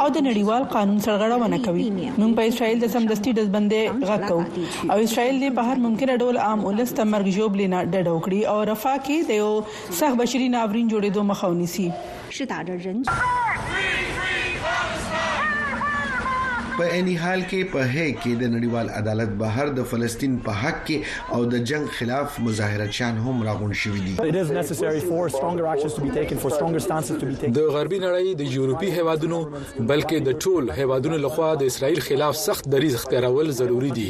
او د نړیوال قانون سرغړونه کوي موږ په اسرائیل د سمدستي ډزبندۍ غږ کوو او اسرائیل دې په هر ممکنه ډول عام ولس ته مرګ ژوبلې نه ډډه وکړي او رفاه کې د یو سخت بشري ناورین جوړېدو مخه ونیسي. په عیني حال کې په هیګ کې د نړیوال عدالت بهر د فلسطین په حق کې او د جنګ خلاف مظاهره چیان هم راغونډ شوي دي. د غربي نړۍ د یورپي هیوادونو بلکې د ټول هیوادونو له خوا د اسرائیل خلاف سخت دریځ اختیارول ضروري دي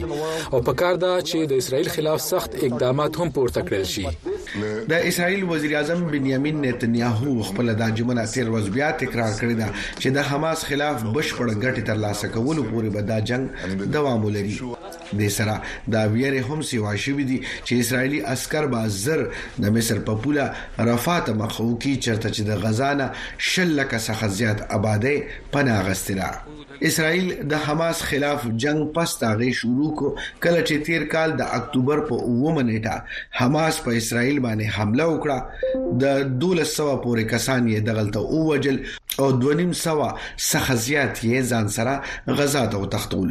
او په کار ده چې د اسرائیل خلاف سخت اقدامات هم پورته کړل شي. د اسرائیل وزیر اعظم بنیامین نتنیاهو خپله دا ژمنه تیر ورځ بیا تکرار کړې ده چې د حماس خلاف بشپړ ګټې ترلاسه کولو پورې به دا جنګ دوام ولري. دې سره دا ویرې هم سیوا شوې دي چې اسرایلی عسکر به زر د مصر په پوله رفاه ته مخه وکړي چرته چې د غزا نه شل لکه څخه زیات آبادۍ پناه غستې ده اسرایل د حماس خلاف جنګ پس تاغې شروع کو کله چې تیر کال د اکتوبر په اوومه نیټه حماس په اسرایل باندې حمله وکړه د 1200 پورې کسان یې دغلته اووجل او 2500 څخه زیات یې ځان سره غزا ته وتښتول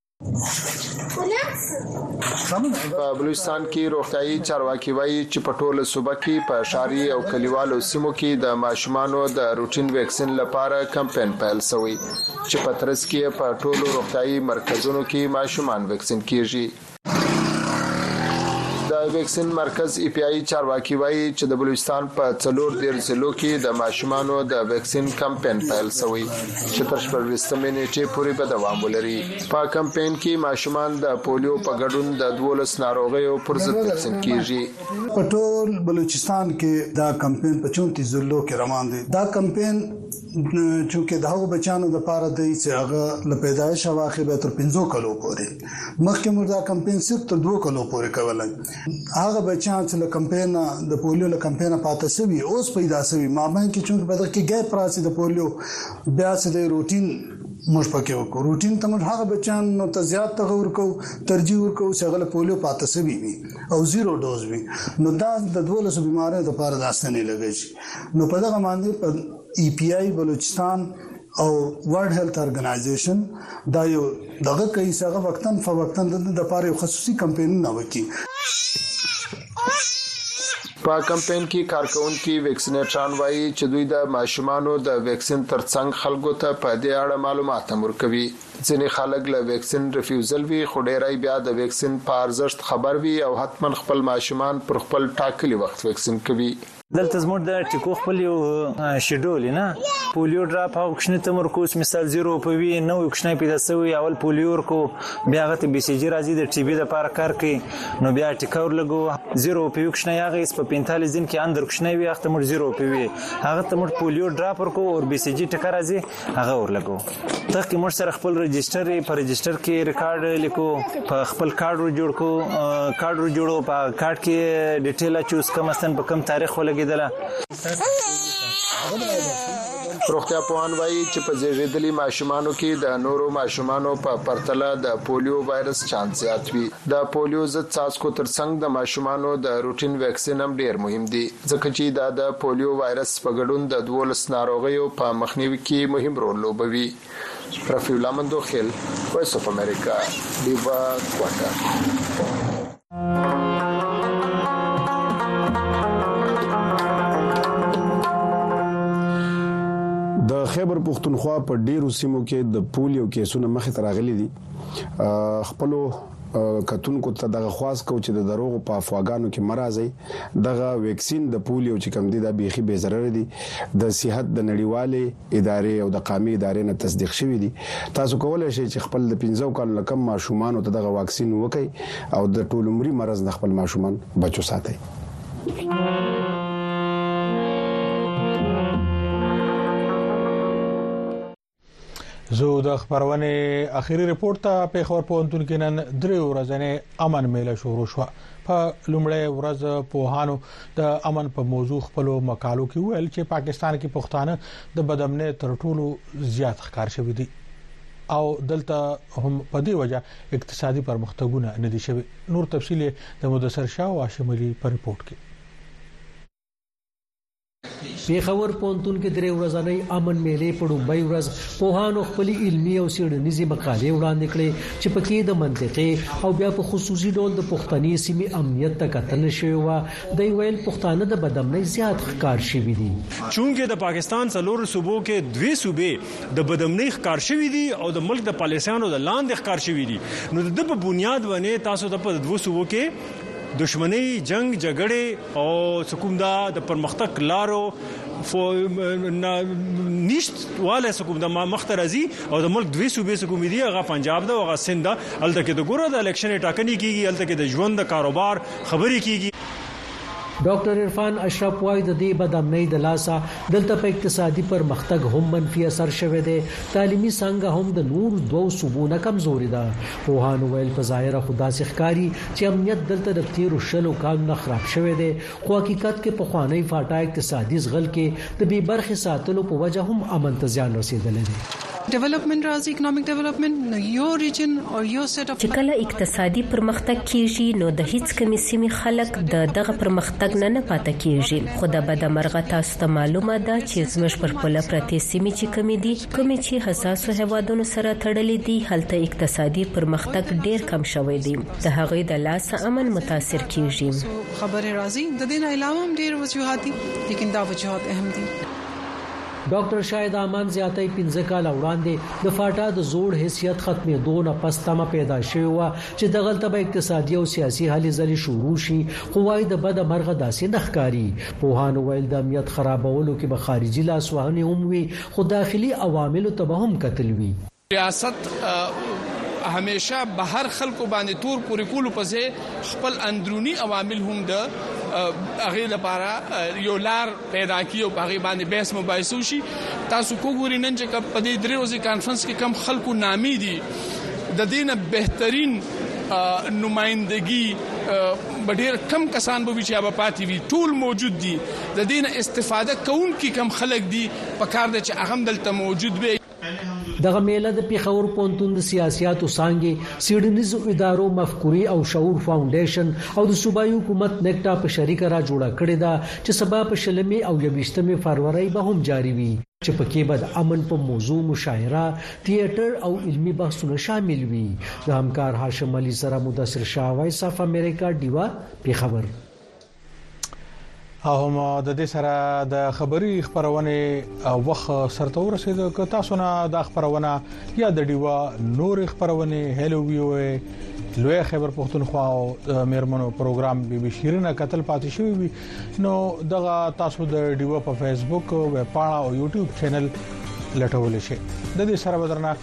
په بلوچستان کې روغتيايي چارواکي وایي چې په ټوله صوبه کې په ښاري او کلیوالو سیمو کې د ماشومانو د روټین ویکسین لپاره کمپاین پیل شوی چې په ترڅ کې په ټولو روغتيايي مرکزونو کې ماشومان ویکسین کیږي د ویکسین مرکز ایپیایي چارواکي وایي چې د بلوچستان په څلور دېرش ضلعو کې د ماشومانو د ویکسین کمپاین پیل شوی چې تر شپږویشتمې نېټې پورې به دوام ولري. په کمپاین کې ماشومان د پولیو په ګډون د دوولس ناروغیو پر ضد واکسین کېږي. په ټول بلوچستان کې دا کمپاین په چونتیس ضلعو کې روان دی. دا کمپاین چونکې د هغو بچیانو لپاره دی چې هغه له پیدایشه واخې بیا تر پنځو کلو پورې. مخکې موږ دا کمپاین صرف تر دوو کلو پورې کولی. هغه بچیان چې له کمپاین د پولیو له کمپاین پاتې شوی اوس پیدا شوی مابین کې چې په دغه کې ګیپ راځي د پولیو بیا چې د روټین موږ پکې وکړو روټین ته موږ هغه بچیان نو ته زیات تغور کو ترجیح ورکو چې هغه له پولیو پاتې شوی وي او زیرو ډوز وي نو دا د دولس بیماریو لپاره داستانې لګی نو په دغه باندې په ای پی آی بلوچستان او ورلډ هیلت ارګنایزیشن دا یو دغه کوي چې هغه وقتاً فوقتاً د لپاره یو خصوصي کمپاینونه وکړي. په کمپاین کې کارکوونکي ویکسینیټران وایي چې دوی د ماشومانو د ویکسین ترڅنګ خلکو ته په دې اړه معلومات هم ورکوي. ځینې خلک له ویکسین ریفیوزل وي، خو ډیری بیا د ویکسین په ارزښت خبر وي او حتماً خپل ماشومان پر خپل ټاکلي وخت ویکسین کوي. دلته زموږ د ټیکو خپل یو شیډول نه پولیو ډراپ او کښنی تمرکز مثال زیرو په وی نو کښنی پیدا سوی اول پولیو ورکو بیا غته بی سی جی راځي د ټی بی د پاره کار کوي نو بیا ټیکور لګو زیرو په کښنی هغه اس په 45 دن کې اندر کښنی وی هغه موږ زیرو په وی هغه ته موږ پولیو ډراپ ورکو او بی سی جی ټکر راځي هغه ورلګو تخ کې موږ سره خپل رجستر په رجستر کې ریکارډ لیکو په خپل کارت ور جوړ کو کارت ور جوړو په کارت کې ډیټیل چوز کوم استن په کم تاریخ ولګیدله روغتیا پوهان وایي چې په زیږیدلي ماشومانو کې د نورو ماشومانو په پرتله د پولیو وایرس چانس زیات وي د پولیو ضد څاڅکو ترڅنګ د ماشومانو د روټین ویکسین هم ډیر مهم دي ځکه چې دا د پولیو وایرس په ګډون د دوولس ناروغیو په مخنیوي کې مهم رول لوبوي. رفیع الله مندوخېل، وایس اف امریکا، ډیوه کوټه. د خیبر پښتونخوا په ډېرو سیمو کې د پولیو کېسونه مخې ته راغلي دي. خپلو. کتونکو ته دغه خواست کوو چې د دروغو په افواګانو کې مه راځئ. دغه ویکسین د پولیو چې کوم دي دا بیخي بې ضرره دي. د صحت د نړیوالې ادارې او د قامي ادارې نه تصدیق شوي دي. تاسو کولای شئ چې خپل د پنځه کالو نه کم ماشومانو ته دغه واکسین وکړئ او د ټول عمري مرض نه خپل ماشومان بچ وساتئ. زه د خبرونه اخیری رپورت ته په خبر پونتون کې نن درې ورځې امن میله شروع شو په لومړی ورځ په هانو د امن په موضوع خپل مقالو کې ویل چې پاکستان کې پښتانه د بدامنۍ تر ټولو زیات ښکار شوی دي او دلته هم په دې وجه اقتصادي پرمختګونه نه دي شوي نور تفصيل د مدثر شاه او هاشم علي په رپورت کې پیښور پونتون کې درې ورځنۍ امن میلې په ډوبۍ ورځ پوهانو خپل علمي او سیړنیزي مقالې وړاندې کړې چې پکې د منطقې او بیا په خصوصي ډول د پښتني سیمې امنیت ته کتنه شوې و دوی ویل پښتانه د بدامنۍ زیات ښکار شوي دي چونکه د پاکستان څلور صوبو کې دوی صوبې د بدامنۍ ښکار شوي دي او د ملک د پالیسیانو د لاندې ښکار شوي دي نو د په بنیاد باندې تاسو ته په دوه صوبو کې دشمنی جنگ جګړې او چې کوم دا د پرمختګ لارو نشت واله سکوم د مخته راځي او د ملک دوی صوبې سکوم دي هغه پنجاب ده او هغه سند الته کې د ګورو د الیکشن ټاکنې کیږي الته کې د ژوند د کاروبار خبرې کیږي ډاکټر عرفان اشرف وایي د دې بد امنۍ د لاسه دلته په اقتصادي پرمختګ هم منفي اثر شوی دی تعلیمي څنګه هم د نور دوو صوبو نه کمزوري ده پوهانو ویل په ظاهره خو داسې ښکاري چې امنیت دلته د تیرو شلو کالو نه خراب شوی دی خو حقیقت کې په خوانی فاټا اقتصادي زغل کې د بې برخې ساتلو په وجه هم امن ته زیان رسیدلی دی ډیولپمنټ راځي اکونومیک ډیولپمنټ نو یو ریجن او یو سیټ اپ چې کله اقتصادي پرمختګ کیږي نو د هیڅ کمی سیمې خلک د دغه پرمختګ نه نه پاتې کیږي خو د بدمرغه تاسو ته معلومه ده چې زموږ پر پوله پرتې سیمې چې کمی دي کومې چې حساسو هېوادونو سره تړلې دي، هلته اقتصادي پرمختګ ډېر کم شوی دی، د هغوی د لاسه امن متاثر کېږي. خبرې راځي، د دې نه علاوه هم ډېر وجوهات دي، لیکن دا وجوهات اهم دي. ډاکټر شاهد امان زیاتوي، پنځه کاله وړاندې د فاټا د زوړ حیثیت ختمېدو نه پس تمه پیدا شوې وه چې دغلته به اقتصادي او سیاسي هلې ځلې شروع شي، خو وايي د بده مرغه داسې نه ښکاري. پوهانو ویل د امنیت خرابولو کې به خارجي لاسوهنې هم وي، خو داخلي عواملو ته به هم کتل وي. سیاست همېشه بهر خلکو باندې تور پورې کولو په ځای خپل اندروني عوامل هم د هغې لپاره یو لار پیدا کړي او په هغې باندې بحث مباحثه وشي. تاسو که وګورئ نن چې په دې درې ورځې کانفرنس کې کوم خلکو نامې دي د دې نه بهترین نمایندګي به ډېر کم کسان به وي چې هغه به پاتې وي، ټول موجود دي. د دې نه استفاده کوونکي کوم خلک دي، په کار ده چې هغه هم دلته موجود وي. دغه مېله د پېښور پوهنتون د سیاسیاتو څانګې، څېړنیزو ادارو مفکورې او شعور فاونډېشن او د صوبايي حکومت نېکټا په شریکه را جوړه کړې ده چې سبا په شلمې او یوویشتمې فرورۍ به هم جاري وي چې په کې به د امن په موضوع مشاعره، تیېټر او علمي بحثونه شامل وي. له همکار هاشم علي سره مدثر شاه وایس اف امریکا ډیوه، پېښور. او هم د دې سره د خبري خبرونه وخت سرته ورسېدو که تاسو نه د خبرونه یا د ډیوا نور خبرونه هلو ویو لوی خبر پښتونخوا او میرمنو پروګرام بي بي شیرینه قتل پاتې شوی وي نو دغه تاسو د ډیوا په فیسبوک ویب پاڼه او یوټیوب چینل لټول شي د دې سره بدرنه